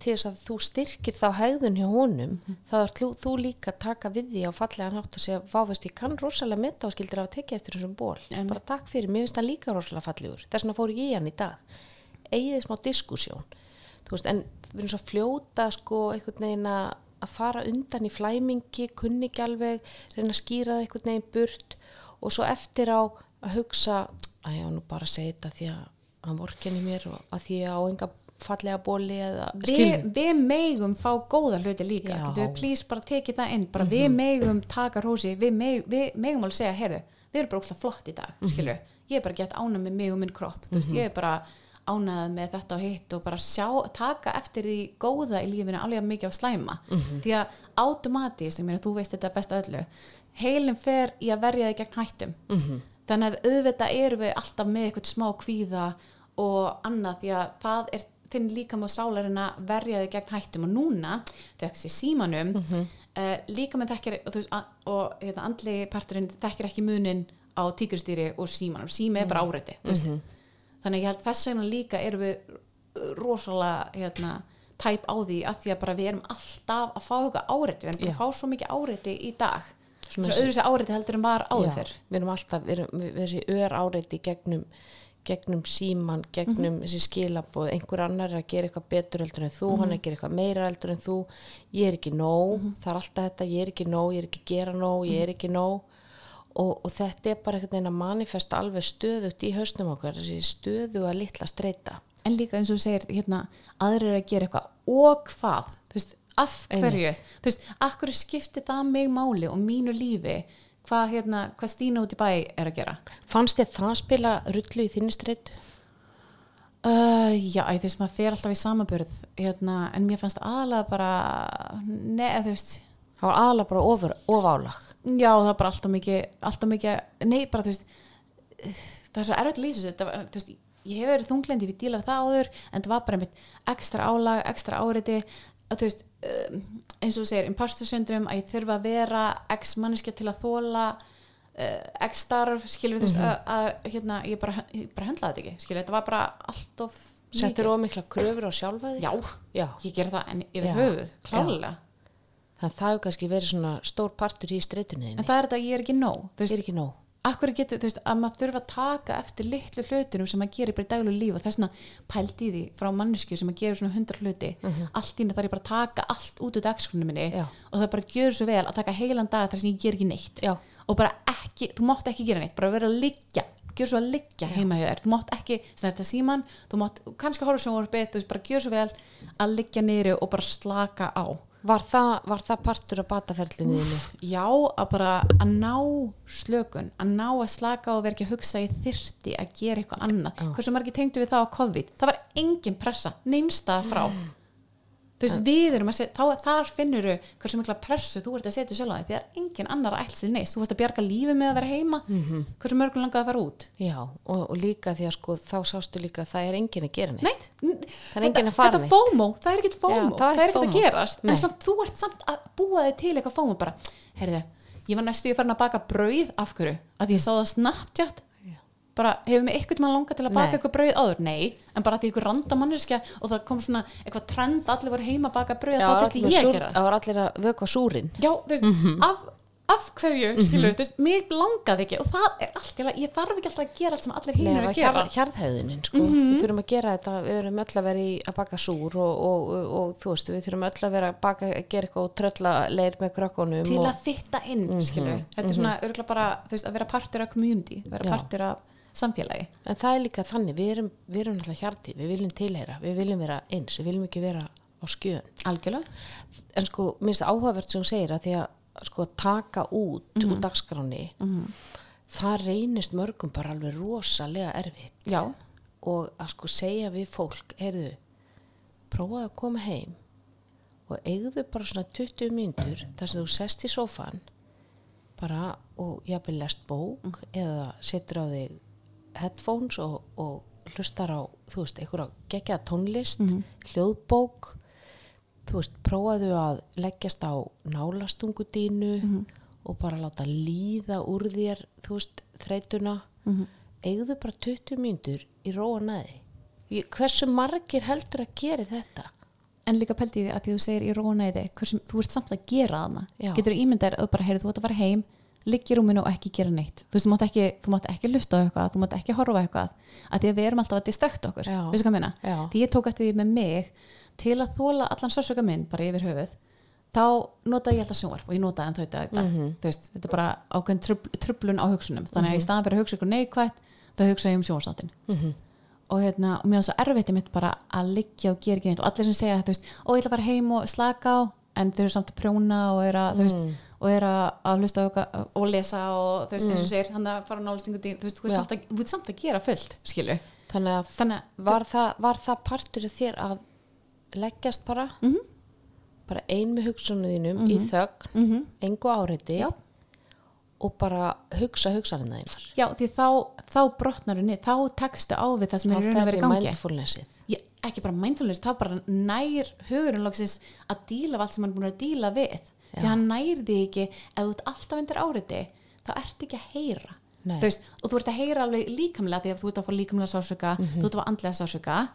til þess að þú styrkir þá hegðun hjá honum þá er þú, þú líka að taka við því á fallega nátt og segja, vá veist, ég kann rosalega metta og skildir að tekja eftir þessum ból bara takk fyrir, mér finnst hann líka rosalega fallegur. Þess vegna fór ég í hann í dag. Eigið smá diskussjón en við erum svo fljóta sko einhvern veginn að fara undan í flæmingi, kunni ekki alveg reyna að skýra það einhvern veginn burt og svo eftir á að hugsa að ég á nú bara að segja þetta því að hann vorkenni mér og að því að á enga fallega bóli eða Vi, við megum fá góða hluti líka við please bara tekið það inn bara við megum taka rósi við, meg, við megum alveg segja, heyrðu, við erum bara óslega flott í dag, skilur ég er bara gett ánað með mig og minn kropp þú veist, ég er bara ánað með þetta og hitt og bara sjá, taka eftir því góða í lífinu alveg mikið á slæma. Því að automatist, meina þú veist þetta best öllu heilin fer í að verja þig gegn hættum. Þannig að auðvitað erum við alltaf með eitthvað smá kvíða og annað því að það er þinn líkam og sálarinn að verja þig gegn hættum. Og núna, þegar þessi símanum mm -hmm. uh, líkam þekkir og, veist, og hérna, andli parturinn þekkir ekki munin á tígristýri og símanum, sími er bara áreiti mm þannig að ég held þess vegna líka erum við rosalega hérna, tæp á því að því að bara við erum alltaf að fá eitthvað áreiti, við erum bara að fá svo mikið áreiti í dag. Svo öðru sér áreiti heldur en var áður Já, fyrr. við erum alltaf, við erum við, þessi ör áreiti gegnum gegnum síman, gegnum Mhm. þessi skilaboð, einhver annar er að gera eitthvað betur heldur en þú, hann er að gera eitthvað meira heldur en þú, ég er ekki nóg Mhm. það er alltaf þetta, ég er ekki nóg, ég er ekki gera nóg ég er ekki nóg. Og, og þetta er bara einhvern veginn að manifesta alveg stöðugt í hausnum okkar, þessi stöðu að litla streyta en líka eins og þú segir hérna, aðrir eru að gera eitthvað. Og hvað, þú veist, af hverju? Þú veist, af hverju skiptir það mig máli og mínu lífi hvað, hérna, hvað Stína út í bæ er að gera? Fannst þér það spila rullu í þinni streytu? uh, já, þú veist, maður fer alltaf í samaburð hérna, en mér fannst aðalega bara neða, þú veist. Það var aðalega bara ofur, ofálag já, það er bara alltaf mikið, alltaf mikið nei, bara þú veist það er svo erfitt að lýsa þessu, var, ég hef verið þunglendi við díla við það áður en það var bara einmitt ekstra álag, ekstra áreiti að þú veist um, eins og þú segir, imposter syndrom að ég þurfa að vera x manneskja til að þóla uh, x starf, skilur þú veist að, að hérna, ég bara, ég bara höndlaði þetta ekki skilur, þetta var bara allt of settur of mikla kröfur á sjálfa þig? já, Já. ég ger það en yfir Já. höfuð, klálega þannig að það hefur kannski verið svona stór partur í streytunni en það er þetta ég er ekki nóg þú er ekki nóg akkur getur, þú veist, að maður þurfa að taka eftir litlu hlutunum sem maður gerir bara í daglu líf og þess vegna pælt í því frá mannesku sem maður gerir svona hundra hluti. Allt í henni þarf ég bara að taka allt út úr dagskrunum minni Já. og það bara gjör svo vel að taka heilan dag þar sem ég ger ekki neitt. Já. og bara ekki, þú mátt ekki gera neitt bara vera að liggja, gjör svo að liggja heima hjá þér, þú mátt ekki snerta síman þú mátt kannski horfa sjónvarpið, þú veist, bara gjör svo vel að liggja niðri og bara slaka á var það, var það partur af bataferlinu þínu? Já, að bara að ná slökun, að ná að slaka og vera ekki að hugsa ég þyrti að gera eitthvað annað. Hversu margir tengdu við það á COVID? Það var engin pressa, neinstað frá. Þú veist, við erum að setja, þá, þar finnur hversu mikla pressu þú ert að setja sjálf á því því að engin annar ætl sér neist, þú veist að bjarga lífi með að vera heima Mhm. hversu mörgum langaði að fara út Já, og, og líka því að sko þá sástu líka að það er enginn að gera neitt. Nei, er enginn að fara þetta neitt. FOMO, það er ekkert FOMO Já, það það, er er ekkert að gerast Nei. en samt, þú ert samt að búa þig til eitthvað FOMO bara, heyrðu, ég var næstu ég farin að baka brauð af hverju, að ég sá það Snapchat bara hefur mig eitthvað tíma langa til að baka eitthvað brauð áður, nei en bara að því eitthvað randa manneskja og það kom svona eitthvað trend, allir voru heima að baka brauð það þurfti ég að gera það. var allir að vökva súrin. já, þú veist, Mhm. af, af hverju skilur, þú veist, mér langaði ekki og það er allt, ég þarf ekki alltaf að gera allt sem allir var að gera Mhm. hjar, hjarðhæðunin sko. við þurfum að gera þetta, við þurfum öll að vera í að baka súr og, og, og, og þú veist við þurfum öll að vera að baka, að gera eitthvað og trölla leir með krökkunum til að fitta inn mm þetta er svona örgulega bara þú veist, að vera partur af community vera partur af samfélagi. En það er líka þannig, við erum, við erum alltaf hjarti, við viljum tilheyra, við viljum vera eins, við viljum ekki vera á skjön. Algjörlega. En sko, minnst áhugavert sem hún segir að því að sko taka út Mhm. úr dagskráni það reynist mörgum bara alveg rosalega erfitt. Já, og að sko segja við fólk heyrðu, prófaðu að koma heim og eigðu bara svona 20 mínútur þar sem þú sest í sófan bara og jafnvel lest bók eða setur á þig headphones og, og hlustar á þú veist, einhverja geggja tónlist hljóðbók. Þú veist, prófaðu að leggjast á nálastungu dínu og bara láta líða úr þér þú veist, þreytuna. Eigðu bara 20 mínútur í róa næði hversu margir heldur að gera þetta? En líka pælti því að því þú segir í rónæði hversum, þú ert samt að gera þarna. Getur ímyndar að þú bara heyrðu þú ert að fara heim liggi í rúminu og ekki gera neitt þú veist, þú mátt ekki, þú ekki lusta á eitthvað þú mátt ekki horfa á eitthvað að því að við erum alltaf að distrakta okkur, Já. veistu hvað ég Já. því ég tók eftir því með mig til að þóla allan sársöka minn bara yfir höfuð þá notaði ég alltaf sjónvarp og ég notaði en þau þetta, Mhm. þú veist, þetta er bara ákveðin trubl, trublun á hugsunum þannig að í staðan fyrir að hugsa ykkur neikvætt þá hugsa ég um sjónvarsáttin Mhm. og, hérna, og mér var svo erfitt í mitt bara að liggja og gera ekki neitt og allir sem segja þú veist, ó ég ætla að fara heim og slaka á en þau eru samt að prjóna og eru að, þú veist, Mm. Og eru að, hlusta og lesa og þú veist eins og segir hann að fara á nálistingu þú veist, þú Já. ert samt að, gera fullt skilju, þannig að þannig að var það, var það partur af þér að leggjast bara Mhm. bara ein með hugsunuðinum í þögn Mhm. engu áreiti Já. og bara hugsa hugsanina þínar já, því þá, þá brotnar henni, þá tekstu á við það sem er raun að vera í gangi ég, ekki bara mindfulness, þá bara nær hugurinn að díla við allt sem hann er búin að díla við því hann nær því ekki ef þú ert alltaf undir áriti þá ert ekki að heyra. Veist, og þú ert að heyra alveg líkamlega því að þú ert að fá líkamlega sásöka Mhm. þú ert að fá andlega sásöka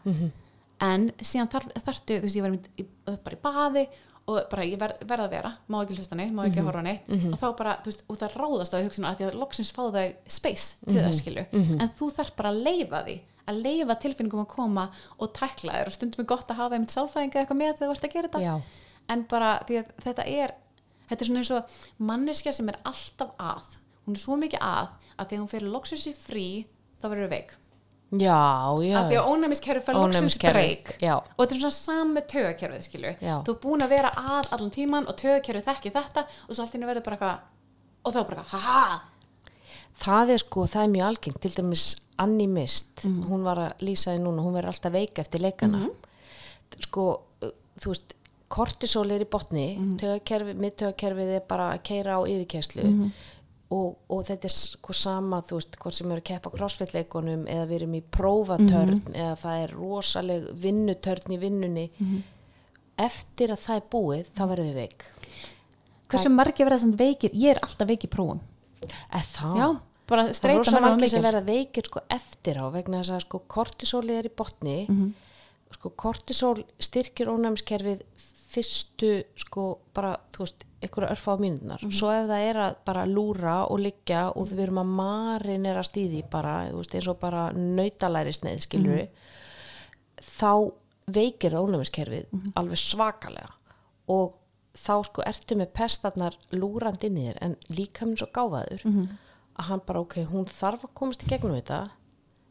en síðan þarf, þarftu, þú veist, ég var í, bara í baði og bara ég ver, verð að vera má ekki hlusta neitt, má ekki Mhm. horfa neitt. Og þá bara, þú veist, og það ráðast á hugsun að því að loksins fá það space til Mhm. það skilu en þú þarf bara að leifa því að leifa tilfinningum að koma og tækla þér. Og stundum er gott að hafa einmitt sálfræðinga eða eitthvað með þegar þú ert að gera þetta. Já. en bara því að þetta er þetta er svona eins og manneskja sem er alltaf að. Hún er svo mikið að að þegar hún fyrir loksins í frí þá verður veik. Já, já, að því að ónæmiskerfi fær loksins breyk. og þetta er svona sami tögakerfið skilur Já. þú er búin að vera að allan tíman og tögakerfið þekki þetta og svo allt inni verður bara eitthvað og þá bara, haha! Það er sko, það er mjög algengt til dæmis Annie Mist, Mhm. hún var að lýsa því núna, hún verður alltaf veik eftir leikana. Mhm. sko, uh, þú veist kortisol er í botni Mhm. mm miðtögakerfið er bara að keira á yfirkeslu Mhm. og, og þetta er sko sama þú veist, hvort sem eru að keppa crossfit-leikunum eða við erum í prófatörn Mhm. eða það er rosaleg vinnutörn í vinnunni. Eftir að það er búið, þá verður við veik. Hversu margir verða samt veikir, ég er alltaf veik í prófum. Eða það? Já, bara það er streyta rosa margir sem verða veikir sko eftir á vegna þess að sko kortisóli er í botni. Mhm. sko kortisól styrkir ónæmiskerfið fyrstu sko bara þú veist ykkur örfa á mínunar Mhm. svo ef það er að bara lúra og liggja og við erum að marinera stíði bara þú veist eins og bara nautalæri sneið skilur Mhm. þá veikir það ónæmiskerfið Mhm. alveg svakalega og þá sko ertu með pestarnar lúrand inn í þér en líka minn svo gáfaður Mhm. að hann bara ok, hún þarf að komast í gegnum þetta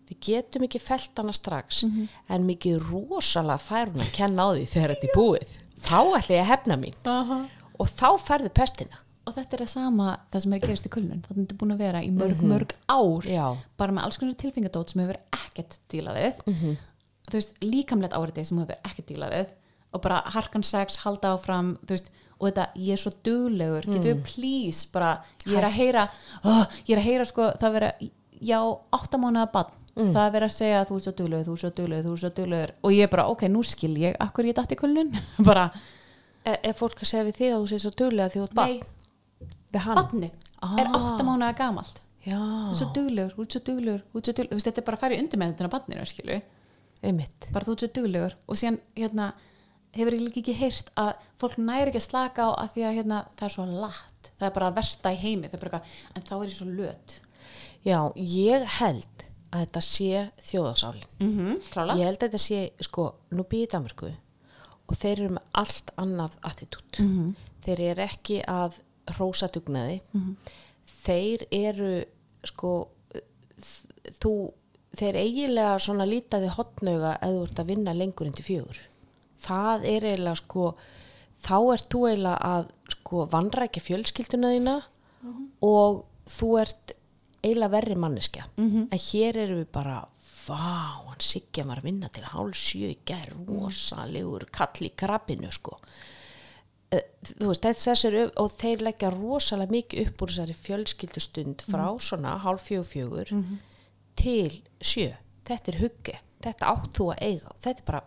við getum ekki felt hana strax Mhm. en mikið rosalega fær hún að kenna á því þegar þetta er búið þá ætla ég að hefna mín. Aha. og þá færðu pestina. Og þetta er það sama það sem er að gerast í kulnun. Þannig að þetta er búin að vera í mörg, mörg ár Já. bara með alls konar tilfingadót sem hefur ekkert díla við. Mhm. þú veist, líkamlegt áriði sem hefur ekkert díla við. Og bara harkan sex, halda áfram þú veist, og þetta, ég er svo duglegur. Getur við please, bara ég er að heyra, oh, ég er að heyra sko það vera, já, áttamánaða bann það er verið að segja að þú er svo duglegur, þú er svo duglegur þú er svo duglegur, og ég er bara, ok, nú skil ég akkur ég datt í kulnun, bara er, er fólk að segja við þig að þú sé svo duglega því þú ert nei, hann. Bannið er Ah. áttamánaða gamalt? Já, þú er svo duglegur, þú er svo duglegur, þú er svo veist, þetta er bara að í undir með þetta banninu, skilu einmitt. Bara þú ert svo duglegur. Og síðan hérna, hefur ég líka ekki heyrt að fólk næri ekki að slaka á að því að hérna, það er svo latt, það er bara að versta í heimi. Það er bara, eitthvað, en þá er ég svo löt. Já, ég held að þetta sé þjóðasálin mm -hmm, ég held að þetta sé, sko, nú býði Danmarku og þeir eru með allt annað attitút. Mhm. þeir eru ekki að hrósa dugnaði. Þeir eru sko þú, þeir eiginlega svona lítaði hotnauga eða þú ert að vinna lengur en til fjögur. Það er eiginlega sko þá ert þú eiginlega að sko vanrækja fjölskylduna þína og þú ert eiginlega verri manneskja. En hér eru við bara vá, hann Sigga var að vinna til hálf sjö í gær, rosalegur kall í krabbinu sko. Eh, þú veist, þessir og þeir leggja rosalega mikið upp úr þessari fjölskyldustund frá svona hálf fjögur fjögur til sjö. Þetta er huggi, þetta átt þú að eiga. Þetta er bara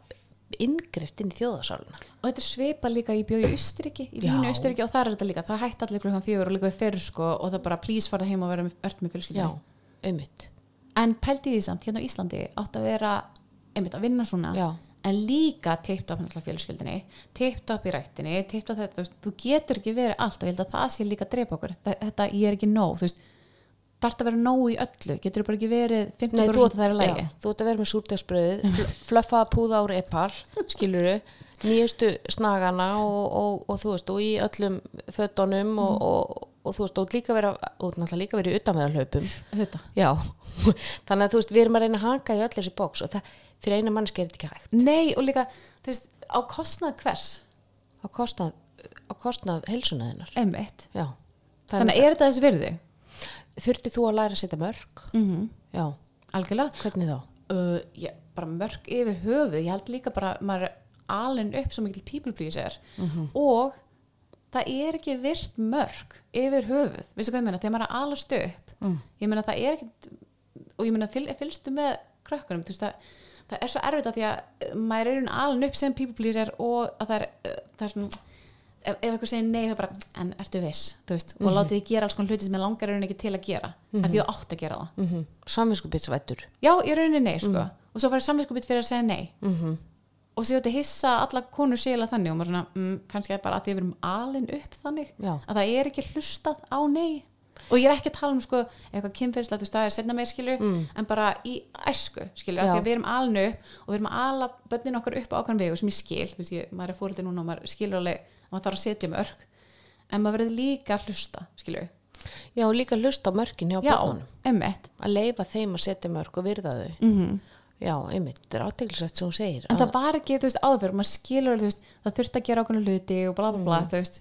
inngrift inn í þjóðasáluna og þetta er svipa líka í bjóði í Austuríki í vínu Austuríki og það er þetta líka. Það hætti allir klukkan fjögur og líka við fyrir sko og það bara please farða heim og verðt með einmitt. En pældi því samt hérna á Íslandi átt að vera einmitt að vinna svona Já. en líka teipt upp fjölskyldinni teipt upp í rættinni, teipt upp þetta þú, getur ekki verið allt og ég held að það sé líka að drepa okkur, þetta ég er ekki nóg þú veist, þarf að vera nóg í öllu. Getur bara ekki verið 50% þú, það er að lægi já, þú ert að vera með súrdegsbröðið flöffaða púða úr epal skiluru, nýjustu snagana og, og, og þú veist, og í öllum fötunum og, og, og þú veist, og líka vera og náttúrulega líka utanveðalhlaupum þetta Já, þannig að þú veist, við erum að reyna að hanga í öll þessi bóks og það, fyrir eina mannski er þetta ekki hægt. Nei, og líka, þú veist, á kostnað hvers? Á kostnað, á kostnað heilsunaðinnar. einmitt, Já. þannig að er þetta þessi virði þurfti þú að læra að setja mörg? mm -hmm. Já. algjörlega Hvernig þá? uh, ég, bara mörg yfir höfuð ég held líka bara, maður alin upp svo mikil people pleaser og það er ekki virt mörg yfir höfuð, veistu hvað ég meina þegar maður er að alast upp Mm. ég meina það er ekki og ég meina fyl, fylgstu með krökkunum þú veist það það er svo erfitt að því að maður er alin upp sem people pleaser og að það er, uh, það er svona ef, ef eitthvað segir nei það er bara, en ertu viss? Þú veist, og látið þið gera alls konar hluti sem er langar raunin ekki til að gera, mm að því þú átt að gera það. Mm -hmm. Samvinskupitsvættur. já, í rauninni nei, sko. Og svo farið samvinskupitt fyrir að segja nei. Mm -hmm. og svo þetta hissa alla konur sélega þannig og maður svona, mm, kannski er bara að því að við erum alin upp þannig, Já. að það er ekki hlustað á nei. Og ég er ekki að tala um sko eitthvað kynferðislega, þú veist, það er setna meir skilu en bara í æsku, skilu, af því að við erum alin upp og við erum að ala bönnin okkar upp á ákvæm vegu sem ég skil, þú veist, ég, maður er fórhaldi núna og maður skilur alveg að maður þarf að setja með örk en maður verður líka að hlusta, skilu Já, og líka hlusta á mörkin hjá emmitt Að leifa þeim að setja mörg og virða þau. mm Já, einmitt, þetta er áteglisvægt sem hún segir. en Að- það var ekki, þú veist, áður maður skilur, þú veist, það þurfti að gera ákveðna hluti og bla bla bla, þú veist.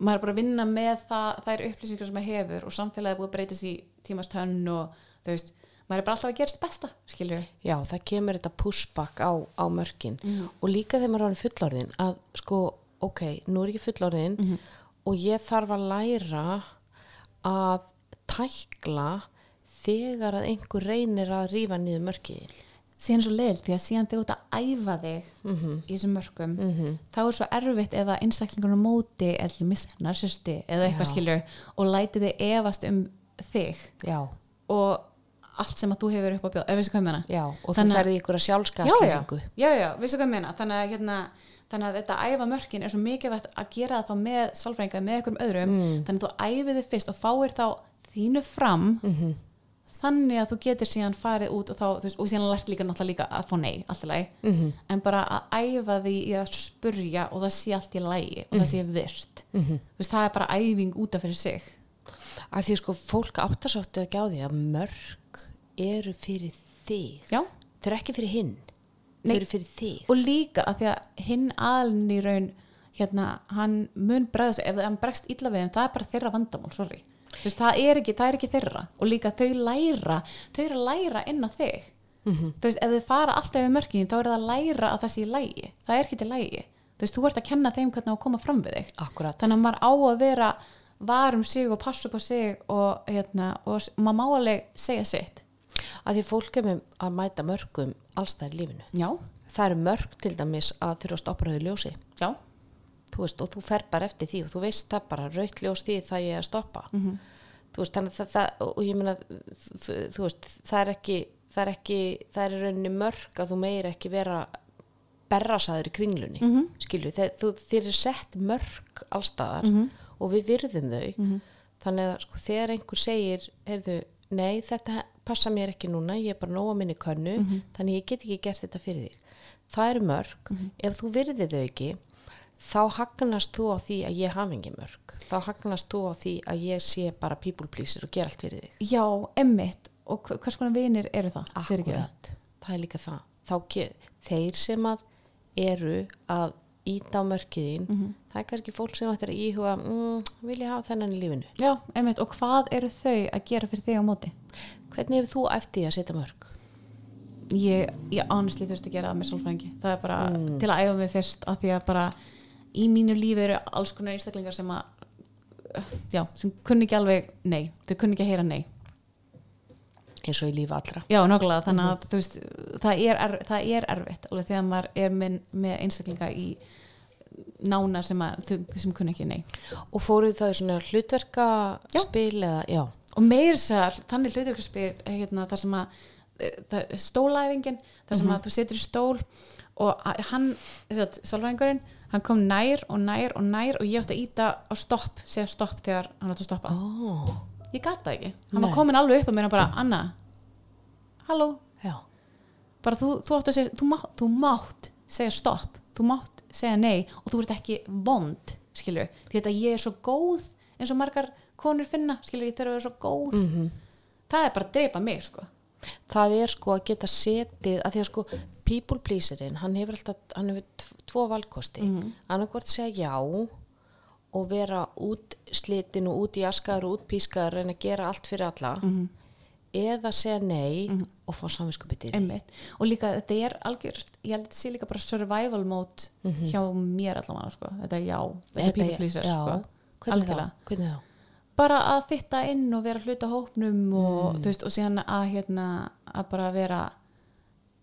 Maður er bara að vinna með það, þær upplýsingar sem maður hefur og samfélagið er búið að breytast í tímastönn og þú veist maður er bara alltaf að gera sitt besta, skilur Já, það kemur þetta pushback á, á mörkin. Mhm. og líka þegar maður er orðin fullorðin að sko, ok, nú er ég fullorðin Mhm. og ég þarf að læra að tækla þegar að einhver reynir að rífa niður mörkiðin síðan svo leil, því að síðan þú ert að æfa þig Mhm. í þessum mörgum þá er svo erfitt ef að einstaklingur á móti er til mis narsisti eða eitthvað Já. skilur og læti þig efast um þig Já, og allt sem að þú hefur upp á bjóð, ef veistu hvað ég meina? Já, og þú ferði ykkur að já, já, já, veistu hvað ég meina? Þannig að, hérna, þannig að þetta æfa mörkin er svo mikilvægt að gera það þá með sálfrænga með einhverjum öðrum, Mm. þannig að þú æfið þið fyrst og fáir þá þínu fram Mhm. þannig að þú getur síðan farið út og, þá, veist, og síðan lært líka náttúrulega líka að fá nei, allt í lagi Mhm. en bara að æfa því í að spurja og það sé allt í lagi og það sé virt Mhm. veist, það er bara æfing út af fyrir sig að því sko fólk áttasáttu ekki á því að mörg eru fyrir þig já, þau eru ekki fyrir hinn Nei. eru fyrir þig. Og líka að því að hinn aðlinn í raun hérna, hann mun bregðast ef hann bregst illa við þeim, það er bara þeirra vandamál veist, það er ekki, það er ekki þeirra. Og líka þau læra þau eru að læra inn á þig. Mhm. þú veist, ef þau fara alltaf yfir mörkin þá er það að læra að það sé í lægi það er ekki til lægi þú veist, þú ert að kenna þeim hvernig að koma fram við þig. Akkurat. Þannig að maður á að vera var um sig og passa upp á sig og, hérna, og maður má alveg segja sitt að því fólk er með að mæta mörgum allstæðir lífinu já, það eru mörg til dæmis að þurfa að stoppa rauðu ljósi já, þú veist, og þú fer bara eftir því og þú veist það bara, raut ljós því það ég er að stoppa Mhm. þú veist, þannig að það, og ég meina, þú, veist það er ekki, það er ekki það er rauninni mörg að þú meir ekki vera berrasaður í kringlunni mm Mhm. -hmm. skilju, þeir eru sett mörg allstaðar Mhm. og við virðum þau þannig að sko, þegar einhver segir heyrðu, nei, þetta passa mér ekki núna ég er bara nóg að minni könnu Mhm. þannig ég get ekki gert þetta fyrir þig. Það eru mörg, ef þú virðir þau ekki þá hagnast þú á því að ég hafi ekki mörg þá hagnast þú á því að ég sé bara people pleaser og gera allt fyrir þig. Já, emmitt og hver- hvers konar vinir eru það. Akkúrat, það er líka það. Þá þeir sem að eru að íta á mörkiðin Mhm. Það er kannski fólk sem ættir að íhuga mm, vil ég hafa þennan í lífinu? Já, emmitt, og hvað eru þau að gera fyrir þig á móti? Hvernig hefur þú eftir að setja mörg? ég, ég honestly þurfti að gera það með sálfræðingi. Það er bara til að æfa mig fyrst af því að bara í mínu lífi eru alls konar einstaklingar sem að já, sem kunni ekki alveg nei, þau kunni ekki að heyra nei. Eins og í lífi allra. Já, nákvæmlega, þannig að þú veist það er, er, það er erfitt, alveg þegar maður er með, með einstaklinga í nána sem, að, sem kunni ekki nei. Og fóruð það í svona hlutverka spil eða, já, og meir sér, þannig hluturkarspil hérna, þar sem að eh, það er stólæfingin, þar sem að þú setur í stól og að- hann sálfræðingurinn, hann kom nær og nær og nær og ég átti að íta á stopp segja stopp þegar hann átti að stoppa. Ó, ég gata það ekki, hann Nei. var komin alveg upp á mér og bara, Anna halló, já. Bara þú, þú átti að segja þú mátt, þú mátt segja stopp þú mátt segja nei og þú ert ekki vond, skilur, því þetta ég er svo góð eins og margar konur finna skilur, ég þarf að vera svo góð. Mhm. það er bara að dreipa mig, sko. Það er sko að geta setið að því að sko people pleaserinn hann hefur alltaf, hann hefur tv- tvo valkosti. Mm -hmm. annarkvort segja já og vera út slitin og út í askar og út pískar reyna að gera allt fyrir alla eða segja nei og fá samvinskupið Einmitt. og líka þetta er algjört ég held að þetta sé líka bara survival mode hjá mér allavega sko. þetta er já, þetta er já, sko. hvernig, þá? bara að fitta inn og vera hluta hópnum og, þú veist, og síðan að, hérna, að bara vera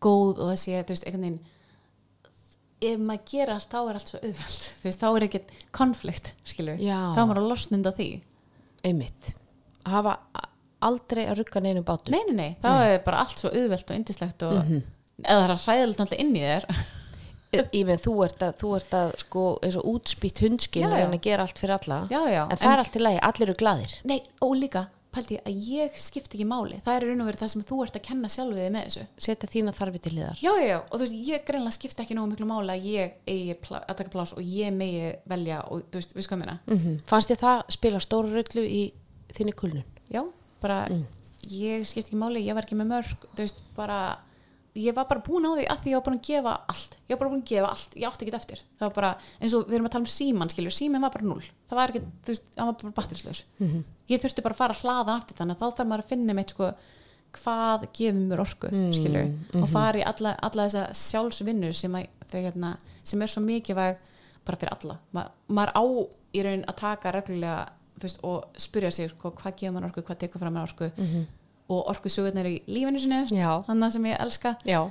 góð og það sé, þú veist, einhvern veginn ef maður gera allt þá er allt svo auðveld, þú veist, þá er ekkert konflikt, skilur, Já. þá er maður að losna undan því einmitt að hafa aldrei að rugga neinum bátum. Nei, nei, nei, þá er bara allt svo auðvelt og indislegt og eða það er hræðilegt náttúrulega inn í þér. Ímið, þú ert að, þú ert að sko, eins og útspýtt hundskinn og að gera allt fyrir alla. Já, já, en það er allt í lagi, allir eru glaðir. Nei, og líka, pældi ég að ég skipti ekki máli. Það er raun og verið það sem þú ert að kenna sjálfið þig með þessu. Setja þína þarfi til liðar Já, já, já, og þú veist, ég greinlega skipti ekki nógu miklu máli að ég eigi að taka plás og ég megi velja og þú veist, við sko meina mm fannst þið það spila stóru rullu í þinni kulnun? Já, bara, ég skipti ekki máli ég var ekki með mörg, þú veist, bara ég var bara búin á því að því ég var búin að gefa allt. Ég var bara búin að gefa allt, ég átti ekki eftir. Það var bara, eins og við erum að tala um síman skilju síman var bara null, það var ekki, þú veist hann var bara batterislaus, ég þurfti bara að fara að hlaða aftur þannig að þá þarf maður að finna meitt sko, hvað gefur mér orku skilju, og fara í alla, alla þessa sjálfsvinnu sem, hérna, sem er svo mikilvæg bara fyrir alla, Ma, maður á í raun að taka reglulega veist, og spyrja sig sko, hvað gefur maður orku, hvað tekur fram maður orku. Og orku sögurnar í lífinu sinni Já. þannig sem ég elska. Já.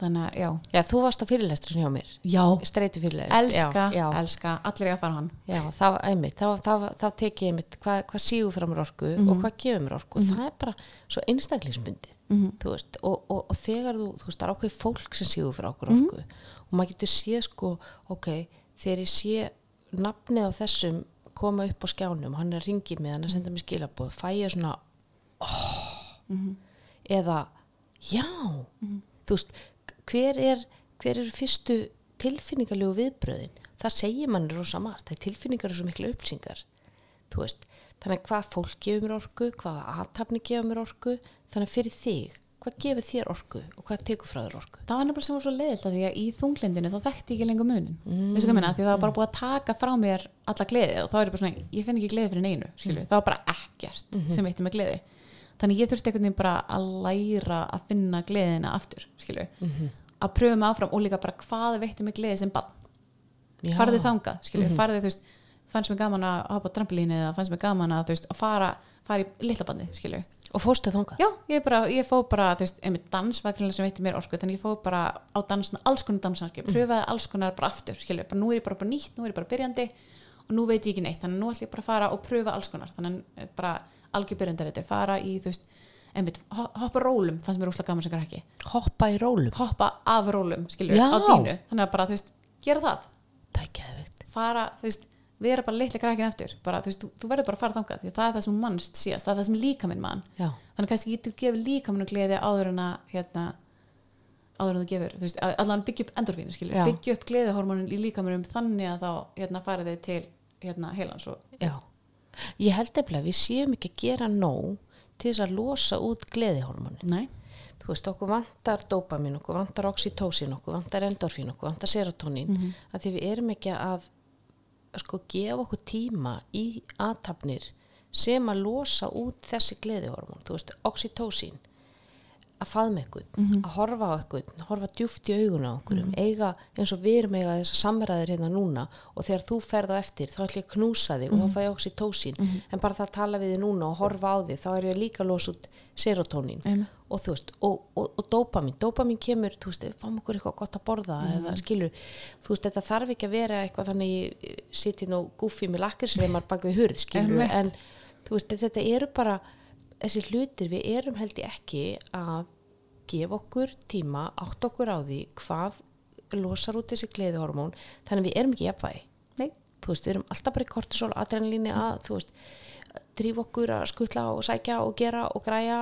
þannig að já, já, þú varst á fyrirlestur hjá mér. Streitu fyrirlestur elska, já, elska, allir ég að fara hann. Það var einmitt þá, þá, þá tek ég einmitt hvað, hvað sígur frá mér orku og hvað gefur mér orku. Og það er bara svo einstaklingsbundið veist, og, og, og þegar þú, þú veist, það er ákveð fólk sem sígur frá okkur orku. Og maður getur séð sko, ok þegar ég sé nafnið á þessum koma upp á skjánum, hann er að ringi mig hann er að senda mér skilabóð, fæ ég svona eða já. Þú veist, hver er hver eru fyrstu tilfinningarlegu viðbröðin það segir mann rosa margt, það er tilfinningar og svo miklu upplýsingar. Þú veist, þannig að hvað fólk gefur mér orku hvaða aðtapni gefur mér orku þannig fyrir þig, hvað gefur þér orku og hvað tekur frá þér orku? Það var nefnilega sem var svo leiðilt að því að í þunglindinu þá þekkti ég ekki lengur munin. Mm. því það var bara búið að taka frá mér alla gleði og þá er ég bara svona, ég finn ekki gleði fyrir neinu skilju, það var bara ekkert sem veitti mig gleði. Þannig ég þurfti einhvern veginn bara að læra að finna gleðina aftur skilju, að pröfa mig áfram og líka bara hvað veitti mig gleði sem bann Já. farðu þangað, skilju, farðu þú veist fannst mér gaman að hoppa á trampolínu eða fannst mér gaman að, veist, að fara, fara í litlabandi, skilju og fórstu þangað? Já, ég, bara, ég fóð bara, þú veist, einmitt dansvagnilega sem veitir mér orku, þannig ég fóð bara á dansna, alls konar dansanski, pröfaði alls konar bara aftur, skilju, bara nú er ég bara, bara nýtt, nú er ég bara byrjandi og nú veit ég ekki neitt, þannig að nú ætlum ég bara að fara og pröfa alls konar, þannig að bara algjör byrjandar þetta, fara í, þú veist, einmitt, ho- hoppa rólum, fannst mér úsla gaman sem ekki, hoppa í rólum? Hoppa af rólum, skilju, á dínu, þannig að bara, þú veist, gera það, það er geðvikt fara, þú veist, vera bara litla krakkin eftir, bara, þú veist, þú, þú verður bara að fara þangað, því að það er það sem mannst síðast, það er það sem líka minn mann, já, þannig kannski getur gefið líka minn gleði áður en að hérna, áður en þú gefur þú veist, allan byggja upp endorfínu byggja upp gleðihormónin í líkamannum þannig að þá hérna, fara þau til hérna, heilans og já. ég held að við séum ekki að gera nóg til þess að losa út gleðihormónin. Nei, þú veist, okkur vantar dopamin, okkur vantar oxytocin, okkur vantar endorfín, okkur vantar serotonin, Mhm. að því við erum ekki að sko gefa okkur tíma í aðtapnir sem að losa út þessi gleðihormón, þú veist, oxytocin að faðma eitthvað, Mhm. að horfa á eitthvað, horfa djúft í augun á okkur eiga eins og við erum eiga þessar samræður hérna núna og þegar þú ferð á eftir þá ætlum ég að knúsa þig og þá fæ ég oxytocin en bara það að tala við þig núna og horfa á þig þá er ég líka að losa út serotonin Einmitt. og þú veist, og, og, og dopamin dopamin kemur, þú veist, fáum okkur eitthvað gott að borða eða skilur, þú veist, þetta þarf ekki að vera eitthvað þannig ég siti nú gúfi með lakkersreimar bak við hurð, skilur en veist, þetta eru bara þessi hlutir, við erum held ég ekki að gefa okkur tíma, átt okkur á því hvað losar út þessi gleðihormón þannig að við erum ekki jafnvægi. Nei, þú veist, við erum alltaf bara í kortisol adrenalíni að, þú veist, drífa okkur að skutla og sækja og gera og græja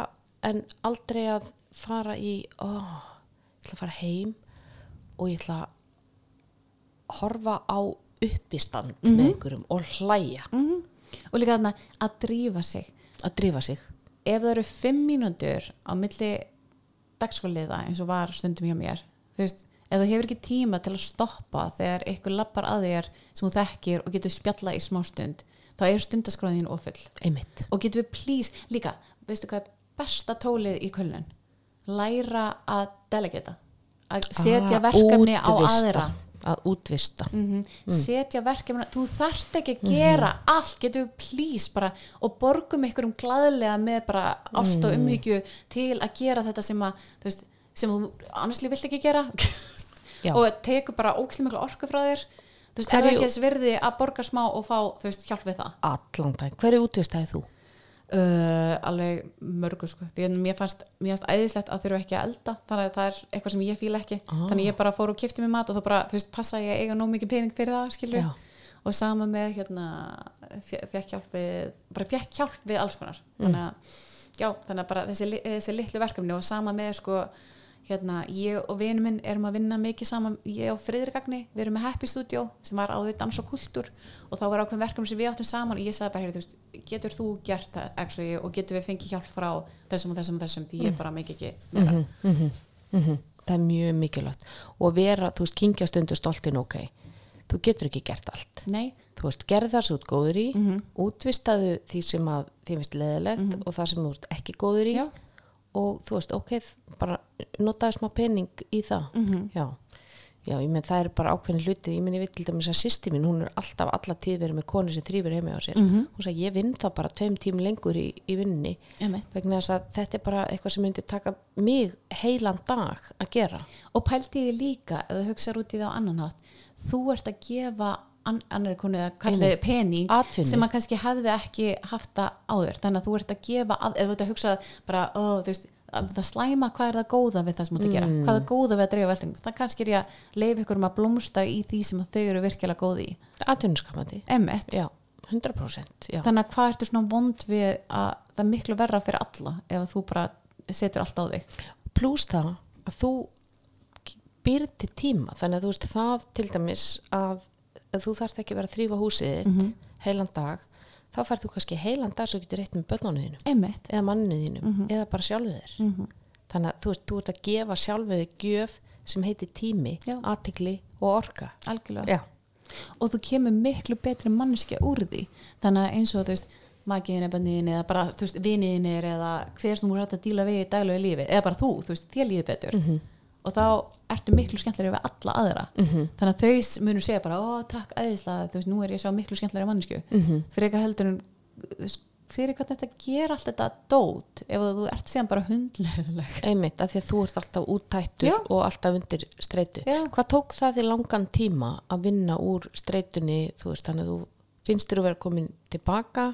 en aldrei að fara í ó, ég ætla að fara heim og ég ætla að horfa á uppistand með einhverjum og hlæja. Mm og líka þarna að drífa sig. Að drífa sig ef það eru fimm mínútur á milli dagskóliða eins og var stundum hjá mér þú veist, ef þú hefur ekki tíma til að stoppa þegar ykkur lappar að þér sem þú þekkir og getur spjalla í smá stund þá er stundaskráðin ofull einmitt, og getur við please, líka, veistu hvað er besta tólið í kölnun læra að delegata að setja Ah, verkefni á aðra að útvista. Mm. Setja verkefni, þú þarft ekki að gera allt, getur við please bara og borgum ykkur um glæðlega með bara ást og umhyggju til að gera þetta sem að þú veist, sem þú annarsli vilt ekki gera. Og tekur bara ókslega mikla orku frá þér. Þú veist, er það ekki þess virði að borga smá og fá, þú veist, hjálp við það. Allan dag, hverju útvistaði þú? Uh, alveg mörgu sko. Því að mér fannst, mér fannst æðislegt að þurfa ekki að elda. Þannig að það er eitthvað sem ég fíla ekki. Ah. þannig ég bara fór og kipti mér mat og þá bara, þú veist, passa ég eiga nóg mikið pening fyrir það, skilur Já. og sama með, hérna fekk hjálp við, bara fekk hjálp við alls konar. Þannig að, já, þannig að bara þessi, þessi litlu verkefni og sama með sko, hérna, ég og vinur minn erum að vinna mikið saman, ég og Friðrikagni við erum með Happy Studio sem var áður dans og kultúr og þá var ákveðin verkefni sem við áttum saman og ég sagði bara, heyrðu, þú veist, getur þú gert það actually, og getur við fengið hjálp frá þessum og þessum og þessum, því ég bara mikið ekki meira. mm það. er mjög mikilvægt. Og vera, þú veist, kingja stundu stoltin ok, þú getur ekki gert allt. Nei, þú veist, gerð það þú ert góður í Mhm. útvistaðu því sem að því finnst leðilegt og það sem þú ert ekki góður í. Já. Og þú veist, ok bara notaðu smá pening í það. Mhm. já, já, ég menn það er bara ákveðin hluti, ég menn ég veit til dæmis að sýsti mín, hún er alltaf alla tíð verið með konu sem þrýfur heimi á sér, Mhm. hún sagði ég vinn þá bara tveim tím lengur í, í vinninni vegna þess að þetta er bara eitthvað sem myndi taka mig heilan dag að gera. Og pælti því líka þú hugsaður út í það á annan hátt þú ert að gefa an annari konu eða kallið pening. Atvinnu. sem að kannski hefði ekki haft það áður. Þannig að þú ert að gefa, að, ef þú ert að hugsa bara, ó, þú veist, að það slæma hvað er það góða við það sem þú ert að gera, hvað er góða við að dreifa veltingum, það kannski er ég að leifa ykkur um að blómstra í því sem þau eru virkilega góði í, atvinnuskapandi, emmitt já, 100% já, þannig að hvað ertu svona vond við að það er miklu verra fyrir alla ef þú bara setur allt á þig? Pluss það að þú býrð til tíma. Þannig að þú veist það til dæmis að, að þú þarft ekki að vera að þrýfa húsið þitt Mhm. heilan dag þá færð þú kannski heilan dag svo getur reitt með börnunum þínum. Eða manninu þínum Mhm. eða bara sjálfu þér. Þannig að þú veist, þú ert að gefa sjálfu þig gjöf sem heitir tími, athygli og orka. Algjörlega. Já, og þú kemur miklu betri mannskja úr því. Þannig að eins og þú veist magiðin er bönniðin eða bara þú veist viniðinir eða hver sem þú rætt að díla við í daglegu lífi eða bara þú, þú veist, þér lífi betur og þá ertu miklu skemmtilega við alla aðra -hmm. þannig að þau munu segja bara ó takk æðislega, þú veist, nú er ég sá miklu skemmtilega mannsku, -hmm. fyrir eitthvað heldur fyrir hvað þetta ger allt þetta dót ef þú ert síðan bara hundleguleg einmitt, af því að þú ert alltaf úttættur Já. og alltaf undir streitu Já. hvað tók það því langan tíma að vinna úr streitunni, þú veist, þannig að þú finnst þér að vera komin tilbaka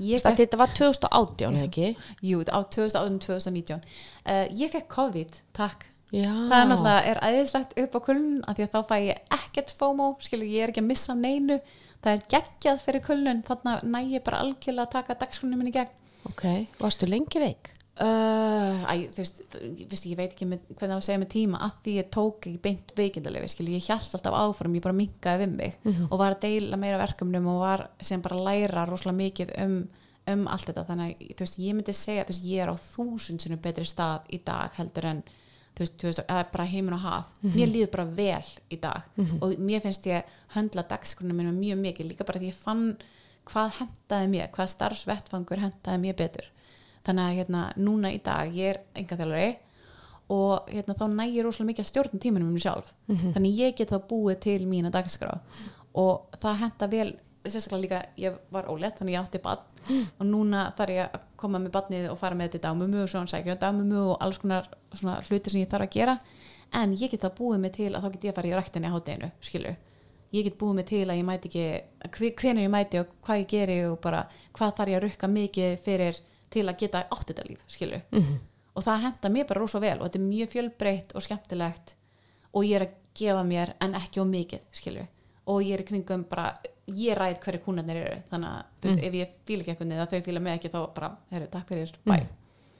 fekk, þetta var 2018, eða ekki? jú, á 2018-2019 uh, ég fekk COVID, takk Já. það er náttúrulega er æðislegt upp á kulnun af því að þá fæ ég ekkert FOMO skilur ég er ekki að missa neinu það er geggjað fyrir kulnun þannig að næ ég bara algjörlega að taka dagskrunum minni í gegn Ok, varstu lengi veik? Uh, æ, þú veist, veist, ég veit ekki með, hvernig það að segja með tíma að því ég tók ekki beint veikindalegi skil, ég hjælt alltaf áfram, ég bara minkaði við mig og var að deila meira verkefnum og var sem bara læra rosalega mikið um, um allt þetta, þannig að þú veist, ég myndi segja, þú veist, ég er á þúsund sinni betri stað í dag heldur en veist, veist eða bara heimin og haf. Mér líður bara vel í dag og mér finnst ég höndla dagskrunum minna mjög mikið, líka bara því ég fann hvað hentaði mér, hvað starfsvettfangur hentaði mér betur. Þannig að hérna, núna í dag ég er engaþjálfari og hérna, þá nægir rosalega mikið að stjórna tímanum um mig sjálf þannig ég get þá búið til mína dagskrá og það henta vel sérstaklega líka, ég var ólétt þannig ég átti bann og núna þarf ég að koma með bannið og fara með þetta í dagmumu og svona sækja um dagmumu og alls konar svona hluti sem ég þarf að gera. En ég get þá búið mig til að þá get ég að fara í ræktinni á hátteginu, skilur ég get búið mig til að ég mæti ekki hvenær ég mæti og hvað ég geri og bara hvað þarf ég að rukka mikið fyrir til að geta átt þetta líf, skilur -hmm. og það henda mér bara rosa vel og þetta er mjög fjölbreytt og skemmtilegt og ég er að gefa mér en ekki á mikið, skilur og ég er í kringum bara, ég ræð hverju kúnarnir eru þannig að, þú veist, ef ég fíla ekki eitthvað eða þau fíla mig ekki þá bara, herru, takk fyrir bæ,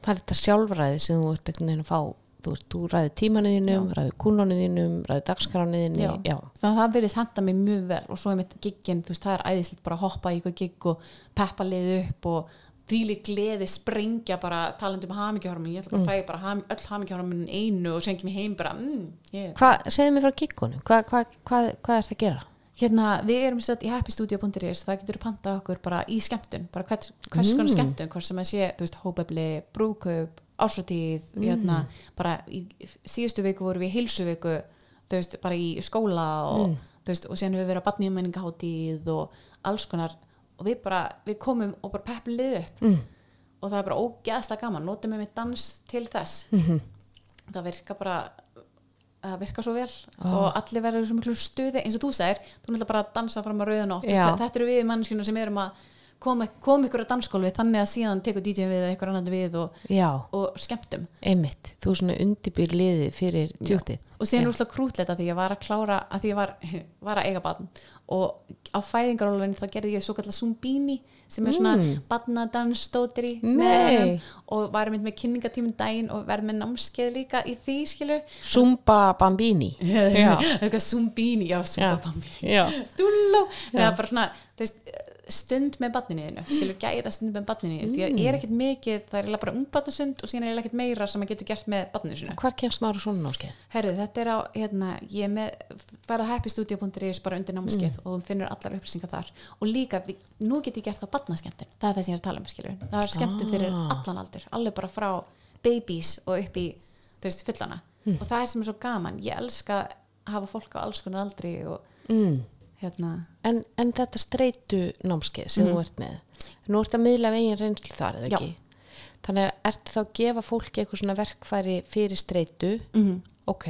Það er þetta sjálfræði sem þú ert einhvern veginn að fá þú þú ræður tímanu þínum, ræður kúnanu þínum ræður dagskránu þínu Já. já. þannig að það verið henda mig mjög vel og svo er mitt giggin, þú veist, það er æðislegt bara að hoppa í eitthvað gigg og peppa liði upp og þvíli gleði sprengja bara talandi um hamingjuhormun ég ætla bara að fæ bara ham, öll hamingjuhormun einu og sengi mig heim bara mm, yeah. Hvað, segðu mér frá giggunum, hvað hva, hva, hva er það að gera? Hérna, við erum sett í happystudio.is það getur panta okkur bara í skemmtun bara hvers, hvers konar skemmtun, hvers sem að sé þú veist, hópefli, brúköp, ásratíð hérna, bara í síðustu viku vorum við í heilsuviku þú veist, bara í skóla og, þú veist, og síðan við verið að batnið menningaháttíð og alls konar. Og við bara, við komum og bara peppum lið upp. Mm. og það er bara ógeðslega gaman notum við með dans til þess. -hmm. það virka bara það virka svo vel og allir verður svo miklu stuði. Eins og þú segir, þú náttúrulega bara að dansa fram á rauðanótt Já. þetta eru við mannskjuna sem erum að koma, koma ykkur að dansskólfi þannig að síðan tekur DJ við eða ykkur annan við og, og skemmtum. Einmitt, þú svona undirbýr liðið fyrir tjóktið og síðan er úrslega krútlegt að því ég var að klára að því ég var, var að eiga barn. Og á fæðingarólfinu þá gerði ég svo kallar Zumbini sem er svona mm. barnadansdótiri Nei. og var mynd með kynningatíminn daginn og verð með námskeið líka í því skilu Zumba Bambini Zumbini, já, Zumba Bambini. Dúlló, eða bara svona þú veist, stund með barninu skilur gæða stund með barninu mm. því að er ekkert mikið, það er eiginlega bara ungbarnasund og síðan er ekkert meira sem maður getur gert með barninu sinu Hvar kemst maður svona náskeið? Herru, þetta er á, hérna, ég er með farað á happystudio.is bara undir námskeið og þú finnur allar upplýsingar þar. Og líka, við, nú get ég gert það barnaskemmtun það er það sem ég er að tala um, skilur það er skemmtun fyrir allan aldur, alveg bara frá babies og upp í veist, fullana. Og það er sem er svo gaman ég elska hafa fólk á alls konar aldri og Mm. hérna En, en þetta streitu námskeið sem þú ert með nú ert að miðla veginn reynslu þar eða Já. ekki? Þannig að ertu þá að gefa fólki eitthvað svona verkfæri fyrir streitu? Mhm. ok.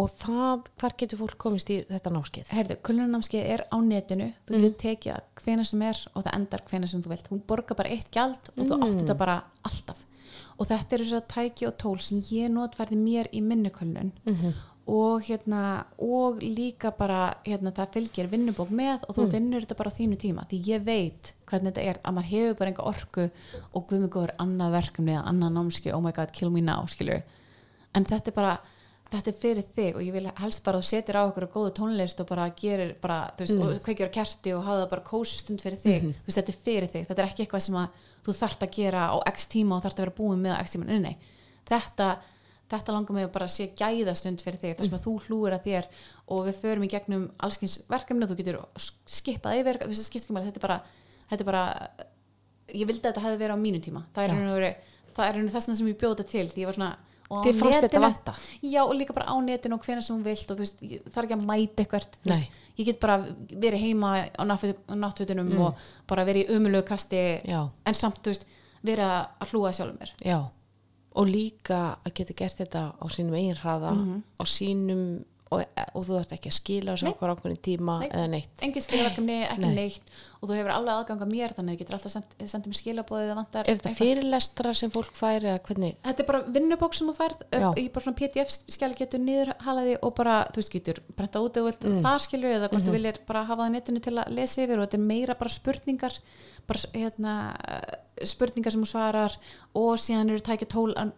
Og það, hvar getur fólk komist í þetta námskeið? Herðu, kulunarnámskeið er á netinu. Þú getur tekið hvena sem er og það endar hvena sem þú vilt, þú borgar bara eitt gjald og þú átt þetta bara alltaf. Og þetta eru að tæki og tól sem ég notfærði mér í minnukulnun og hérna og líka bara hérna, það fylgir vinnubók með og þú vinnur þetta bara á þínu tíma því ég veit hvernig þetta er að maður hefur bara enga orku og guðmur góður annað verkefni eða annað námskeið, oh my god, kill me now skilur en þetta er bara þetta er fyrir þig og ég vil helst bara að setir á okkur góðu tónlist og bara gerir bara, þú veist, og kveikjur kerti og hafa það bara kósi stund fyrir þig, þú veist, þetta er fyrir þig. Þetta er ekki eitthvað sem að þú þarft að gera á x tíma og þarft að vera búin með x tíma. Nei, nei, þetta, þetta langar mig að bara sé gæða stund fyrir þig, sem að þú hlúir að þér og við förum í gegnum allskins verkefni og þú getur skipað yfir, það þetta er bara, þetta er bara ég vildi að þetta hefði verið á mínu tíma. Það er það er og þessna sem ég bjóta til því ég var svona Þið fannst þetta vanta? já og líka bara á netinu og hvenær sem hún vilt og þú veist, ég þarf ekki að mæta eitthvað þú veist, ég get bara verið heima á náttfutunum og bara verið í umulegu kasti Já. en samt, þú veist, verið að hlúa sjálfum mér. Já, og líka að geta gert þetta á sínum eigin hraða Mhm. á sínum og, og þú ert ekki að skila þessu okkur ákveðin tíma Nei. eða neitt engin skilverkefni, ekki Nei. neitt og þú hefur alveg aðgang að mér þannig að þú getur alltaf sendt, sendið mér skilabóðið Er þetta eitthvað. fyrirlestra sem fólk færi eða hvernig? Þetta er bara vinnubók sem þú færð Já. í bara svona pdf-skjali getur niður halaði og bara, þú veist, getur brenta út eða Mm. þar skilur eða hvort Mhm. þú viljir bara hafa það netinu til að lesa yfir og þetta er meira bara spurningar bara hérna spurningar sem þú svarar og síðan eru tækja tól að,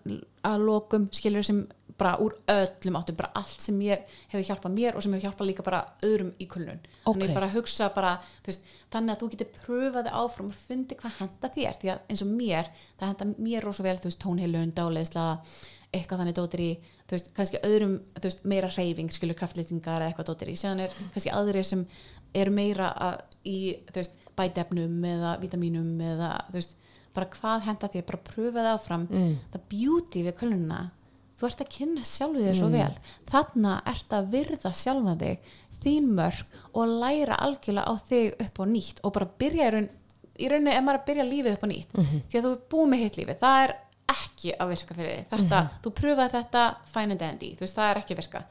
að lokum skilur sem bara úr öllum áttum bara allt sem mér hefur hjálpað mér og sem hefur hjálpað líka bara öðrum í kulnun þannig Ok. ég bara hugsa bara veist, þannig að þú getur pröfaði áfram og fundi hvað henda þér því að eins og mér það henda mér rosa vel, þú veist, tónheilun dáleisla, eitthvað þannig dótir í þú veist, kannski öðrum, þú veist, meira reyfing skilur kraftlýtingar eða eitthvað dótir í síðan er kannski aðrir sem eru meira að, í, þú veist, bætefnum eða vitamínum eða, þú veist bara hvað henda þér, bara pröfaði áfram. Mm. það beauty við kulununa þú ert að kynna sjálfu þig svo vel. Þarna ert að virða sjálfa þig þín mörg og læra algjörlega á þig upp á nýtt og bara byrja í raun í rauninni er maður að byrja lífið upp á nýtt. Því að þú er búið með hitt lífið, það er ekki að virka fyrir þig, þetta, þú pröfaði þetta fine and dandy, þú veist það er ekki að virka.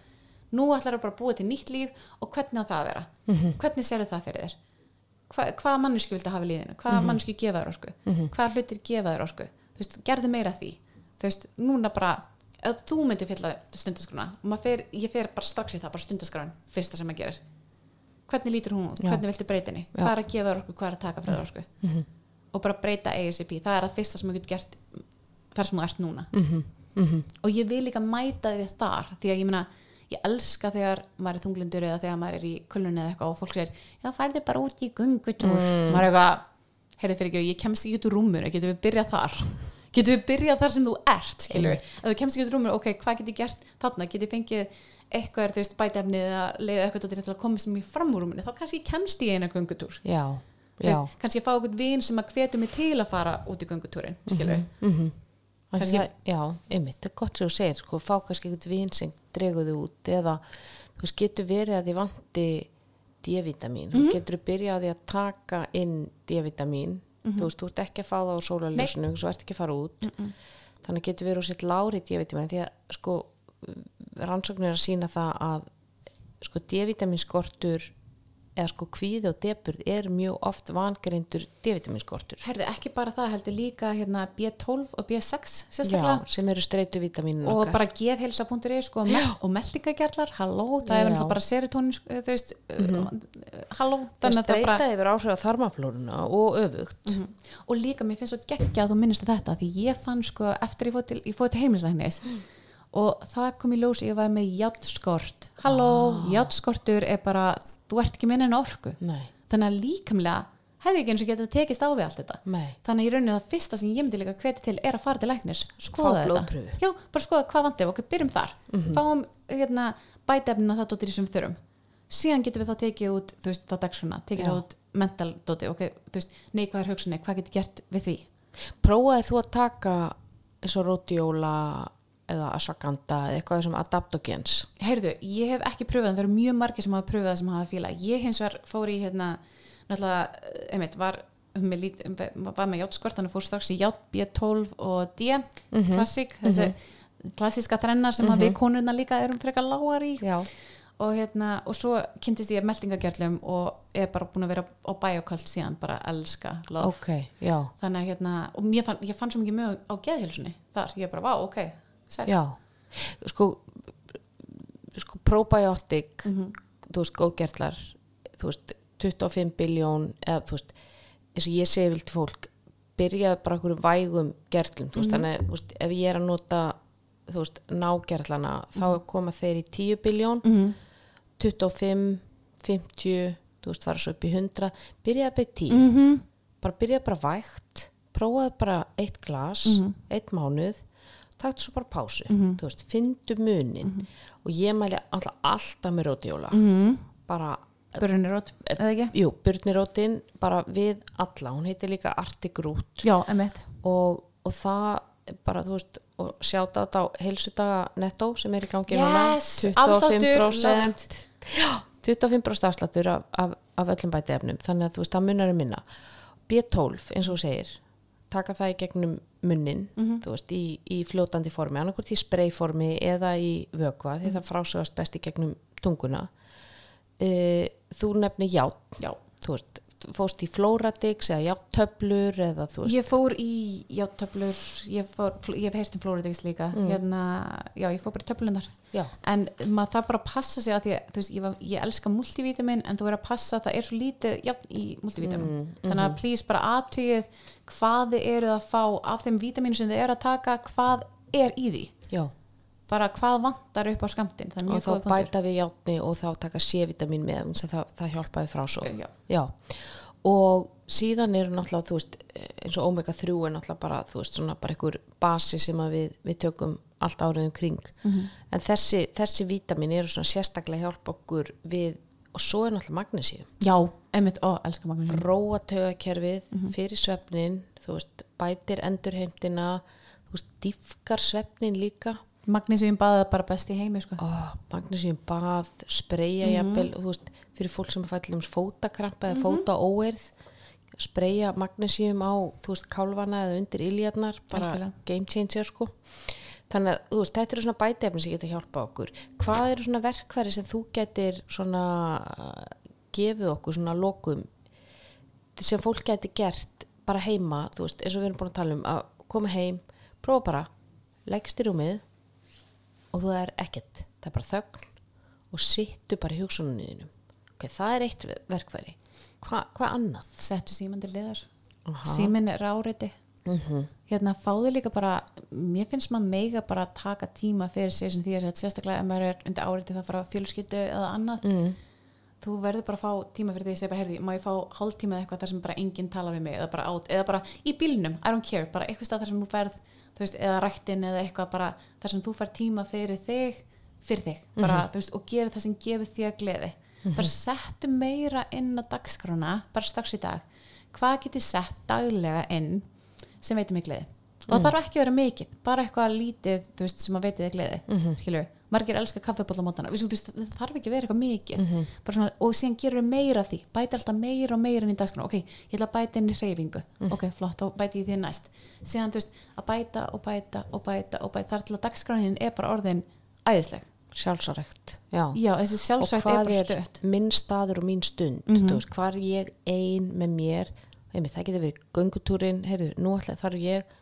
Nú ætlar að bara búið til nýtt líf og hvernig á það að vera? Hvernig sérðu það fyrir þér Hva, hvaða manneski viltu hafa í lífinu? Hvaða mm manneski gefa þér orku? Hvaða hlutir gefa þér orku? Veist, gerðu meira því. Veist, núna bara ef þú myndir fylla stundaskruna og fer, ég fer bara strax í það, bara stundaskrán fyrsta sem maður gerir. Hvernig lítur hún Já. hvernig viltu breyta henni? Hvað er að gefa þér orku, hvað er að taka frá þér orku? Og bara breyta ASAP, það er að fyrsta sem maður getur gert þar sem þú ert núna. Og ég vil líka mæta því þar því að ég meina ég elska þegar maður er þunglindur eða þegar maður er í kulnun eða eitthvað og fólk segir já færði bara út í gungutúr maður er eitthvað, heyrði fyrir ekki ég kemst ekki út úr rúmur, getur við byrjað þar? Getur við byrjað þar sem þú ert skilur, ef þú kemst ekki út úr rúmur, ok, hvað get ég gert þarna, get ég fengið eitthvað þú veist, bætefni eða leiða eitthvað til að koma sem ég fram úr rúminu, þá kannski ég kemst í eina gungutúr kannski ég fá eitthvað vin sem að hvetu mig til að fara út í göngutúrin skilur mm Kannski- það, Já, einmitt, það er gott sem þú segir sko, fá kannski eitthvað vin sem dreguðu út eða þú veist, getur verið að því vanti D-vitamin Mhm. þú getur byrjað á því að taka inn D-vitamin Mhm. þú veist, þú ert ekki að fá það á sólarljósinu svo ert ekki að fara út. Þannig getur verið úr sitt lári D-vitamin því að sko rannsóknir að sína það að sko D-vitamin skortur eða sko kvíði og depurð er mjög oft vangreindur D-vitamin skortur Herði, ekki bara það heldur líka hérna, B12 og B6 Já, sérstaklega. Sem eru streitu vitamínin og bara geðhelsa.is sko, mell, og meldingagerlar, halló það Já. er bara serotonin sko, veist, uh, halló það þannig að það bara yfir áhrif á þarmaflóruna og öfugt. Mhm. og líka mér finnst svo geggja að þú minnist þetta því ég fann sko eftir ég fóð til heimilisæknis og það kom í ljós ég var með játskort halló, ah. játskortur er bara þú ert ekki minna en orku. Nei, þannig að líkamlega hefði ekki eins og getið tekist á við allt þetta. Nei, þannig að ég rauninu að það fyrsta sem ég myndi líka hveti til er að fara til læknis, skoða þetta. já, bara skoða hvað vandi, ok, byrjum þar. Fáum hérna, bætefnina það dóttir sem við þurfum síðan getum við þá tekið út þú veist, þá dagskrana, tekið Já. þá út mental dóti, ok, þú veist, neikvæðar hugsunni hvað getur gert við því? Prófaði þú að taka eins og rótióla eða ashwagandha eða eitthvað sem adaptogens. Heyrðu, ég hef ekki pröfað en það eru mjög margir sem hafa pröfað það sem hafa fíla ég hins vegar fór í hérna náttúrulega, eh, einmitt, var með, með játskort, þannig fór strax í ját B12 og D klassík, þessi klassíska þrennar sem að við konurna líka erum frekar lágar í. Já, og hérna, og svo kynntist ég meldingagerlum og er bara búin að vera á bæjoköld síðan, bara elska love. ok, já, þannig að hérna, og fann, ég fann svo mikið mjög á geðhilsunni þar, ég bara, vá, ok sæl. já sko, sko probiotic þú veist, góðgertlar þú veist, 25 biljón eða þú veist, eins og ég segi vil til fólk byrjaði bara okkur vægum gertlum, þú veist, þannig þú veist, ef ég er að nota þú veist, nágertlana þá koma þeir í 10 biljón Mhm. 25, 50 þú veist, fara svo upp í 100 byrjaði bara í 10 Mhm. bara byrjaði bara vægt prófaði bara eitt glas Mhm. eitt mánuð taktu svo bara pásu. Þú veist, fyndu munin. Og ég mæli alltaf alltaf með rótjóla Mhm. bara, Burnirót, eða ekki? jú, burnirótin bara við alla, hún heitir líka Arctic Root. Já, emitt og, og það bara, þú veist, og sjáta þetta á heilsudaga netto sem er í gangi Yes, núna, afsláttur, 25% Já, 25% afsláttur af, af, af öllum bæti efnum þannig að þú veist, það munar um minna. B12, eins og segir taka það í gegnum munnin þú veist, í, í fljótandi formi annarkvort í sprayformi eða í vökva því það frásögast best í gegnum tunguna. E, þú nefnir ját Já. þú veist, fóst í Floradix eða játtöflur eða þú veist Ég fór í játtöflur, ég, ég hef heyrt um Flóridex líka, hérna, já, ég fór bara í töflunar. Já. En maður þarf bara passa sig að því að, veist, ég, var, ég elska multivitamin en þú verður að passa að það er svo lítið jafn í multivitamin. Þannig að please bara aðtugið hvað þið eruð að fá af þeim vitaminu sem þið eru að taka, hvað er í því. já, Bara hvað vantar upp á skamtinn. Og þá bæta við játni og þá taka C-vitamin með það, það hjálpaði frá svo Já. Já. og síðan eru náttúrulega þú veist, eins og omega 3 er náttúrulega bara, þú veist, svona bara einhver basi sem við, við tökum allt áriðum kring Mhm. en þessi, þessi vítamin eru svona sérstaklega hjálpa okkur við og svo er náttúrulega magnesíum Já, einmitt, ó, elska magnum. róa tögakerfið Mhm. fyrir svefnin þú veist, bætir endurheimtina þú veist, diffkar svefnin líka Magnísíum baða bara best í heimi, sko. oh, magnesíum bað, spreyja Mhm. jafnvel, þú veist, fyrir fólk sem fællum fótakrampa eða fóta óerð spreyja magnesíum á þú veist, kálvana eða undir iljarnar bara Algjörlega. game changer sko þannig að veist, þetta eru svona bætefni sem geta hjálpa okkur hvað eru svona verkværi sem þú getur svona gefið okkur svona lokum sem fólk geti gert bara heima, eins og við erum búin að tala um að koma heim, prófa bara leggst í rúmið og þú er ekkert, það er bara þögn og sittu bara í hugsununniðinum ok, það er eitt verkværi Hva, hvað annað? Settu síman til liðar. Símin er áreiti. Mm hérna fáðu líka bara mér finnst maður mega bara að taka tíma fyrir sig sem því að sérstaklega ef maður er undir áriði það fara fjölskyldu eða annað mm. þú verður bara að fá tíma fyrir því að segja bara herði, má ég fá hálftíma eða eitthvað þar sem bara enginn tala við mig eða bara, át, eða bara í bílnum, I don't care bara eitthvað þar sem þú ferð þú veist, eða rættin eða eitthvað bara þar sem þú fær tíma fyrir þig fyrir þig, bara, þú veist, og gerir það sem gefur þér gleði. Bara settu meira inn á dagskrána bara strax í dag, hvað getur sett daglega inn sem veitir mig gleði? Og það þarf ekki að vera mikið, bara eitthvað lítið veist, sem að veitir þig gleði mm -hmm. Margir elska kaffibólla mótana. Það þarf ekki að vera eitthvað mikið. Bara svona, og síðan gerur meira af því. Bæti alltaf meira og meira inn í dagskrá ok, ég ætla að bæta inn í hreyfingu. Ok, flott, og bæti ég því næst. Síðan, þú veist, að bæta og bæta og bæta og bæta, þar til að dagskránin er bara orðin æðisleg, sjálfsarekt já. já, þessi og er hvað er, stött minn staður og mín stund? Mhm. þú veist, hvað er ég ein með mér? Einmitt, það getur verið göngutúrin heyrðu, nú ætla þarf ég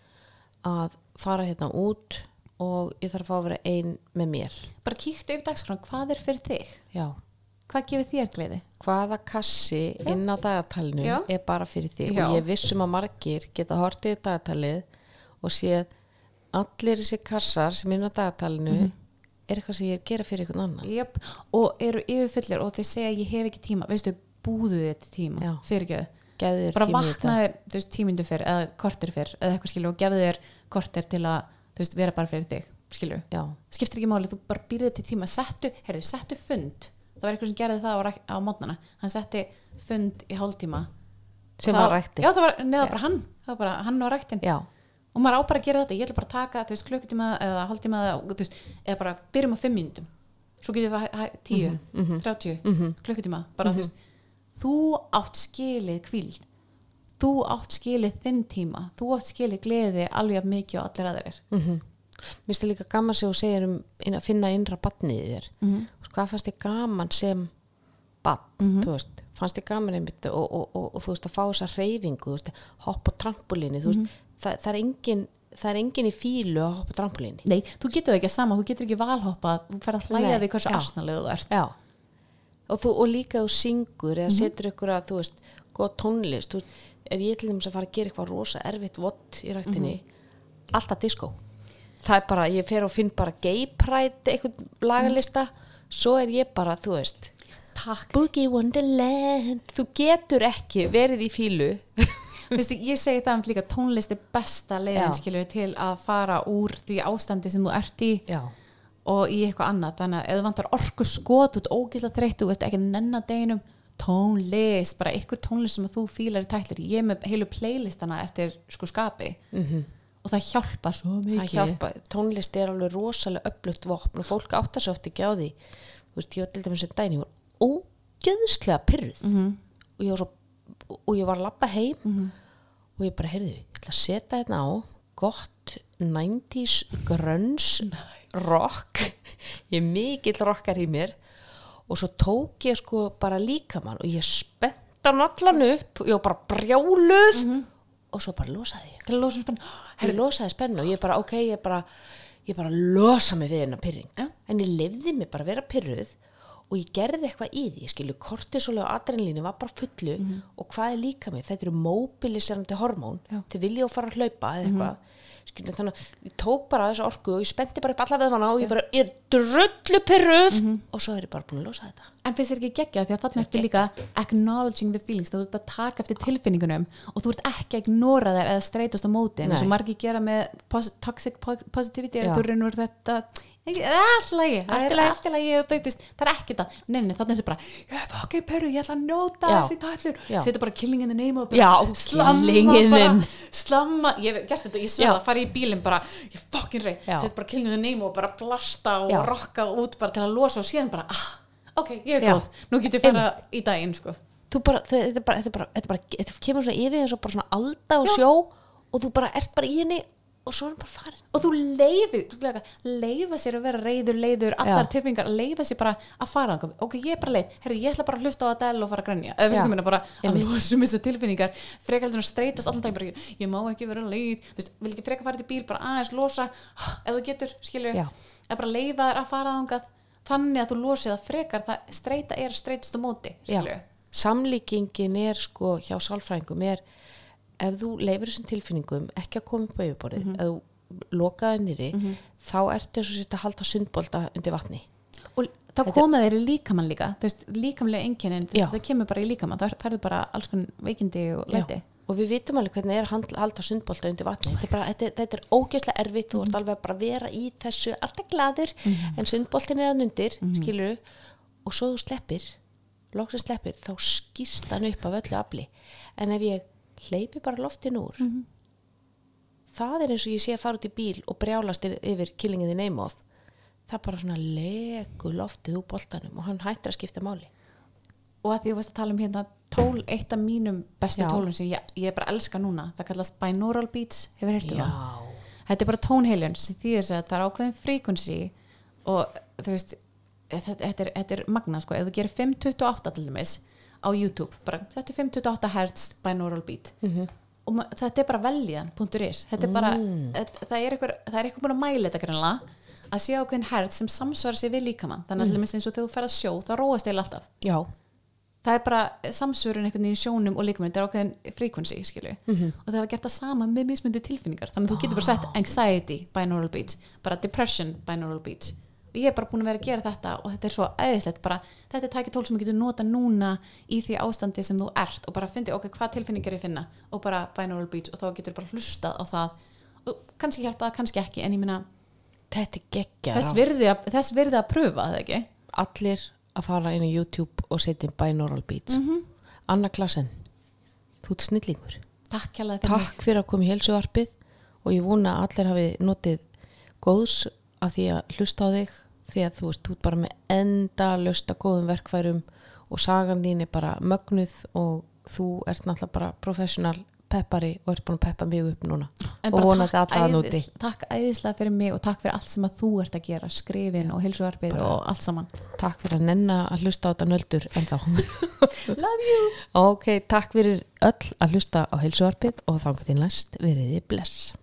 að fara hérna út og ég þarf að fá að vera ein með mér. Bara kíktu yfir dagskrána, hvað er fyrir þig? Já, hvað gefur þér gleði? Hvaða kassi inn á dagatalinu Já. er bara fyrir þig? Já. og ég vissum að margir geta hortið í dagatalið og séð allir þessi kassar sem inn á dagatalinu Mhm. er eitthvað sem ég er að gera fyrir einhvern annan. Jöp, og eru yfirfullir og þeir segja ég hef ekki tíma, veistu, búðu þið tíma? Já. Gefðu þér bara þetta. vaknaði tímindu fyrr eða kortir fyrr eða eitthvað skilur og gefðu þér kortir til að þú veist, vera bara fyrir þig, skilur já, skiptir ekki máli, þú bara býrði til tíma settu, heyrðu, settu fund. Það var eitthvað sem gerði það á, á mótnana. Hann setti fund í hálftíma. Sem Það- var rækti já, það var, neða bara hann, það var bara hann og ræktin já, og maður á bara að gera þetta, ég ætla bara að taka þú veist, klukkutíma eða hálftíma eða, eða bara byrjum á fimm mínútum. Svo getum við að 10, Mhm, 30 klukkutíma, bara þú veist þú átt skilið kvíld þú átt skilið þinn tíma. Þú átt skilið gleði alveg mikið og allir aðrir. Mm Mér finnst það líka gaman sem þú segir um að finna innra batnið í þér. Mhm. Þú veist, hvað fannst þið gaman sem batn, Mhm. þú veist? Fannst þið gaman einmitt og, og, og, og þú veist að fá þessa reyfingu, hopp á veist, Mhm. það, það er engin það er engin í fílu að hoppa á trampolíni. Nei, þú getur ekki sama, þú getur ekki valhoppað þú fer að hlæja Nei, því hversu arsnalegu þú ert. Já. Og, þú, og líka þú syngur Mhm. eða setur ykkur að, þú veist, góð tónlist þú veist, ef ég til þess að fara að gera eitthvað rosa erfitt vott í rættinni Mhm. alltaf disco. Það er bara, ég fer og finn bara gay pride eitthvað lagalista svo er ég bara, þú veist Takk. Boogie Wonderland. Þú getur ekki verið í fílu Vistu, ég segi það um líka tónlist er besta leiðin Já. skilur til að fara úr því ástandi sem þú ert í já, og í eitthvað annað. Þannig að ef þú vantar orku skot út ógislega þreytt, þú ert ekki að nenna deginum tónlist, bara ykkur tónlist sem þú fílar í tætlir, ég með heilu playlistana eftir sko skapi. Mhm. og og það hjálpa svo mikið. hjálpa, tónlist er alveg rosalega öflugt vopn og fólk áttar svo oft ekki á því. Þú veist, ég var til dæmis en daginn ég var ógeðslega pyrruð Mhm. og ég svo og ég var að labba heim. Og ég bara, heyrðu, ég ætla að setja hérna á gott 90s grunns rock. Ég er mikill rockar í mér og svo tók ég sko bara líkamann og ég spent hann allan upp og ég var bara brjáluð. Og svo bara losaði ég. Losa ég losaði spennu og ég bara, ok, ég bara ég bara losa mig við hennar pyrring Já. en ég lifði mig bara að vera pyrruð og ég gerði eitthvað í því, skilju kortisólu og adrenalínu var bara fullu og hvað er líka mig, þetta eru mobiliserandi hormón Já. til vilja að fara að hlaupa eða eitthvað skilju, þannig að ég tók bara þessu orku og ég spenti bara upp alla veðvana og ég bara er drullu pyrruð og svo er ég bara búin að losa þetta. En finnst þér ekki geggja því að þarna ertu líka acknowledging the feelings, þú ert að taka eftir tilfinningunum og þú ert ekki að ignora þær eða streytast á móti, eins og Nei. margir gera með toxic po positivity, er þú raunur þetta alltaf það er lagi. alltaf veist, það er ekki það, neini, þannig er þetta bara ég er fucking perru, ég ætla að njóta Já. þessi tætlur, Já. setja bara killing in the name og Já, bara slamma bara, slamma, ég hef gert þetta, ég Já. sverða að fara í bílinn bara, ég fucking rey, Já. setja bara killing in the name og bara blasta og Já. rocka út bara til að losa og síðan bara, ah, ok, ég er Já. góð nú get ég fara í daginn sko bara, þetta er bara, þetta er bara, þetta er þetta kemur svona yfir og bara svona alda og sjó og þú bara ert bara í henni og svo er hann bara farin og þú leifir, leifa sér að vera reyður, leiður, allar Já. tilfinningar leifa sér bara að fara ok, ég er bara leið. Herri, ég ætla bara að hlusta á Adele og fara að grænja eða við Já. skum minna bara að Einmitt. losum þessar tilfinningar. Frekar heldur en að streytast allan dag bara, ég, ég má ekki vera leið. Þú veist, vil ekki frekar fara til bíl, bara aðeins losa. Ef þú getur, skilju eða bara leifa þér að fara þangað. Þannig að þú losið það frekar. Það streyta er streytast á móti, skilju samlíkingin er sko hjá sálfræðingum er ef þú leifir þessum tilfinningum ekki að koma upp á yfirborðið Mhm. ef þú lokaði nýri þá ertu eins og sér að halda sundbolta undir vatni. Og þá koma þeir í líkamann líka. Veist, líkamlega Já. það kemur bara í líkamann það færðu bara alls konar veikindi og læti. Og við vitum alveg hvernig er að halda sundbolta undir vatni. Þetta er, bara, þetta, þetta er ógeðslega erfitt. Þú ert alveg að bara vera í þessu alltaf gladur en sundboltin er að undir skilur og svo þú sleppir loksins sleppir, þá skýst hann upp af öllu afli. En ef ég hleypi bara loftin úr. Það er eins og ég sé að fara út í bíl og brjálast yfir- yfir Killing in the Name of það bara svona legu loftið úr boltanum og hann hættir að skipta máli. Og að því þú veist að tala um hérna tól, eitt af mínum bestu Já. tólum sem ég, ég bara elska núna. Það kallast binaural beats, hefur heyrtu það? Já. þetta er bara tónheilun sem sér að það er ákveðin frequency og þú veist þetta, þetta, er, er magnað sko, ef þú gerir 528 til dæmis á YouTube bara, þetta er 528 hertz binaural beat. Og ma- þetta er bara veljan.is þetta er bara, þetta, það er eitthvað það búin að mæla þetta grannlega að sé ákveðin hertz sem samsvara sér við líkamann. Þannig að til dæmis eins og þegar þú fer að sjó þá róast eil alltaf. Já. það er bara samsvörun einhvern veginn í sjónum og líkamann, þetta er ákveðin frequency skilju, og það var gert það sama með mismundi tilfinningar, þannig að þú getur bara sett anxiety binaural beats, bara depression binaural beats, og ég er bara búin að vera að gera þetta og þetta er svo æðislegt, bara þetta er tækið tól sem þú getur nota núna í því ástandi sem þú ert og bara fyndi, ok, hvað tilfinningar ég finna? Og bara binaural beats og þá getur bara hlustað á það. Og kannski hjálpa það, kannski ekki en ég minna, þetta er geggja þess virði að, þess virði að pröfa það ekki? Allir að fara inn á YouTube og setja binaural beats. Mhm. Anna Klassen þú ert snillingur. Takk takk fyrir að koma í helsuvarpið og ég vona að allir hafi notið góðs að því að hlusta á þig því að þú veist, þú ert bara með enda lösta góðum verkfærum og sagan þín er bara mögnuð og þú ert náttúrulega bara professional peppari og ert búin að peppa mig upp núna og vonandi alla að núti Takk æðislega fyrir mig og takk fyrir allt sem að þú ert að gera skrifin og hilsuarpið og allt saman. takk fyrir að nenna að hlusta á þetta nöldur en þá Love you. Ok, takk fyrir öll að hlusta á heilsuvarpið og þangar til næst veriði bless.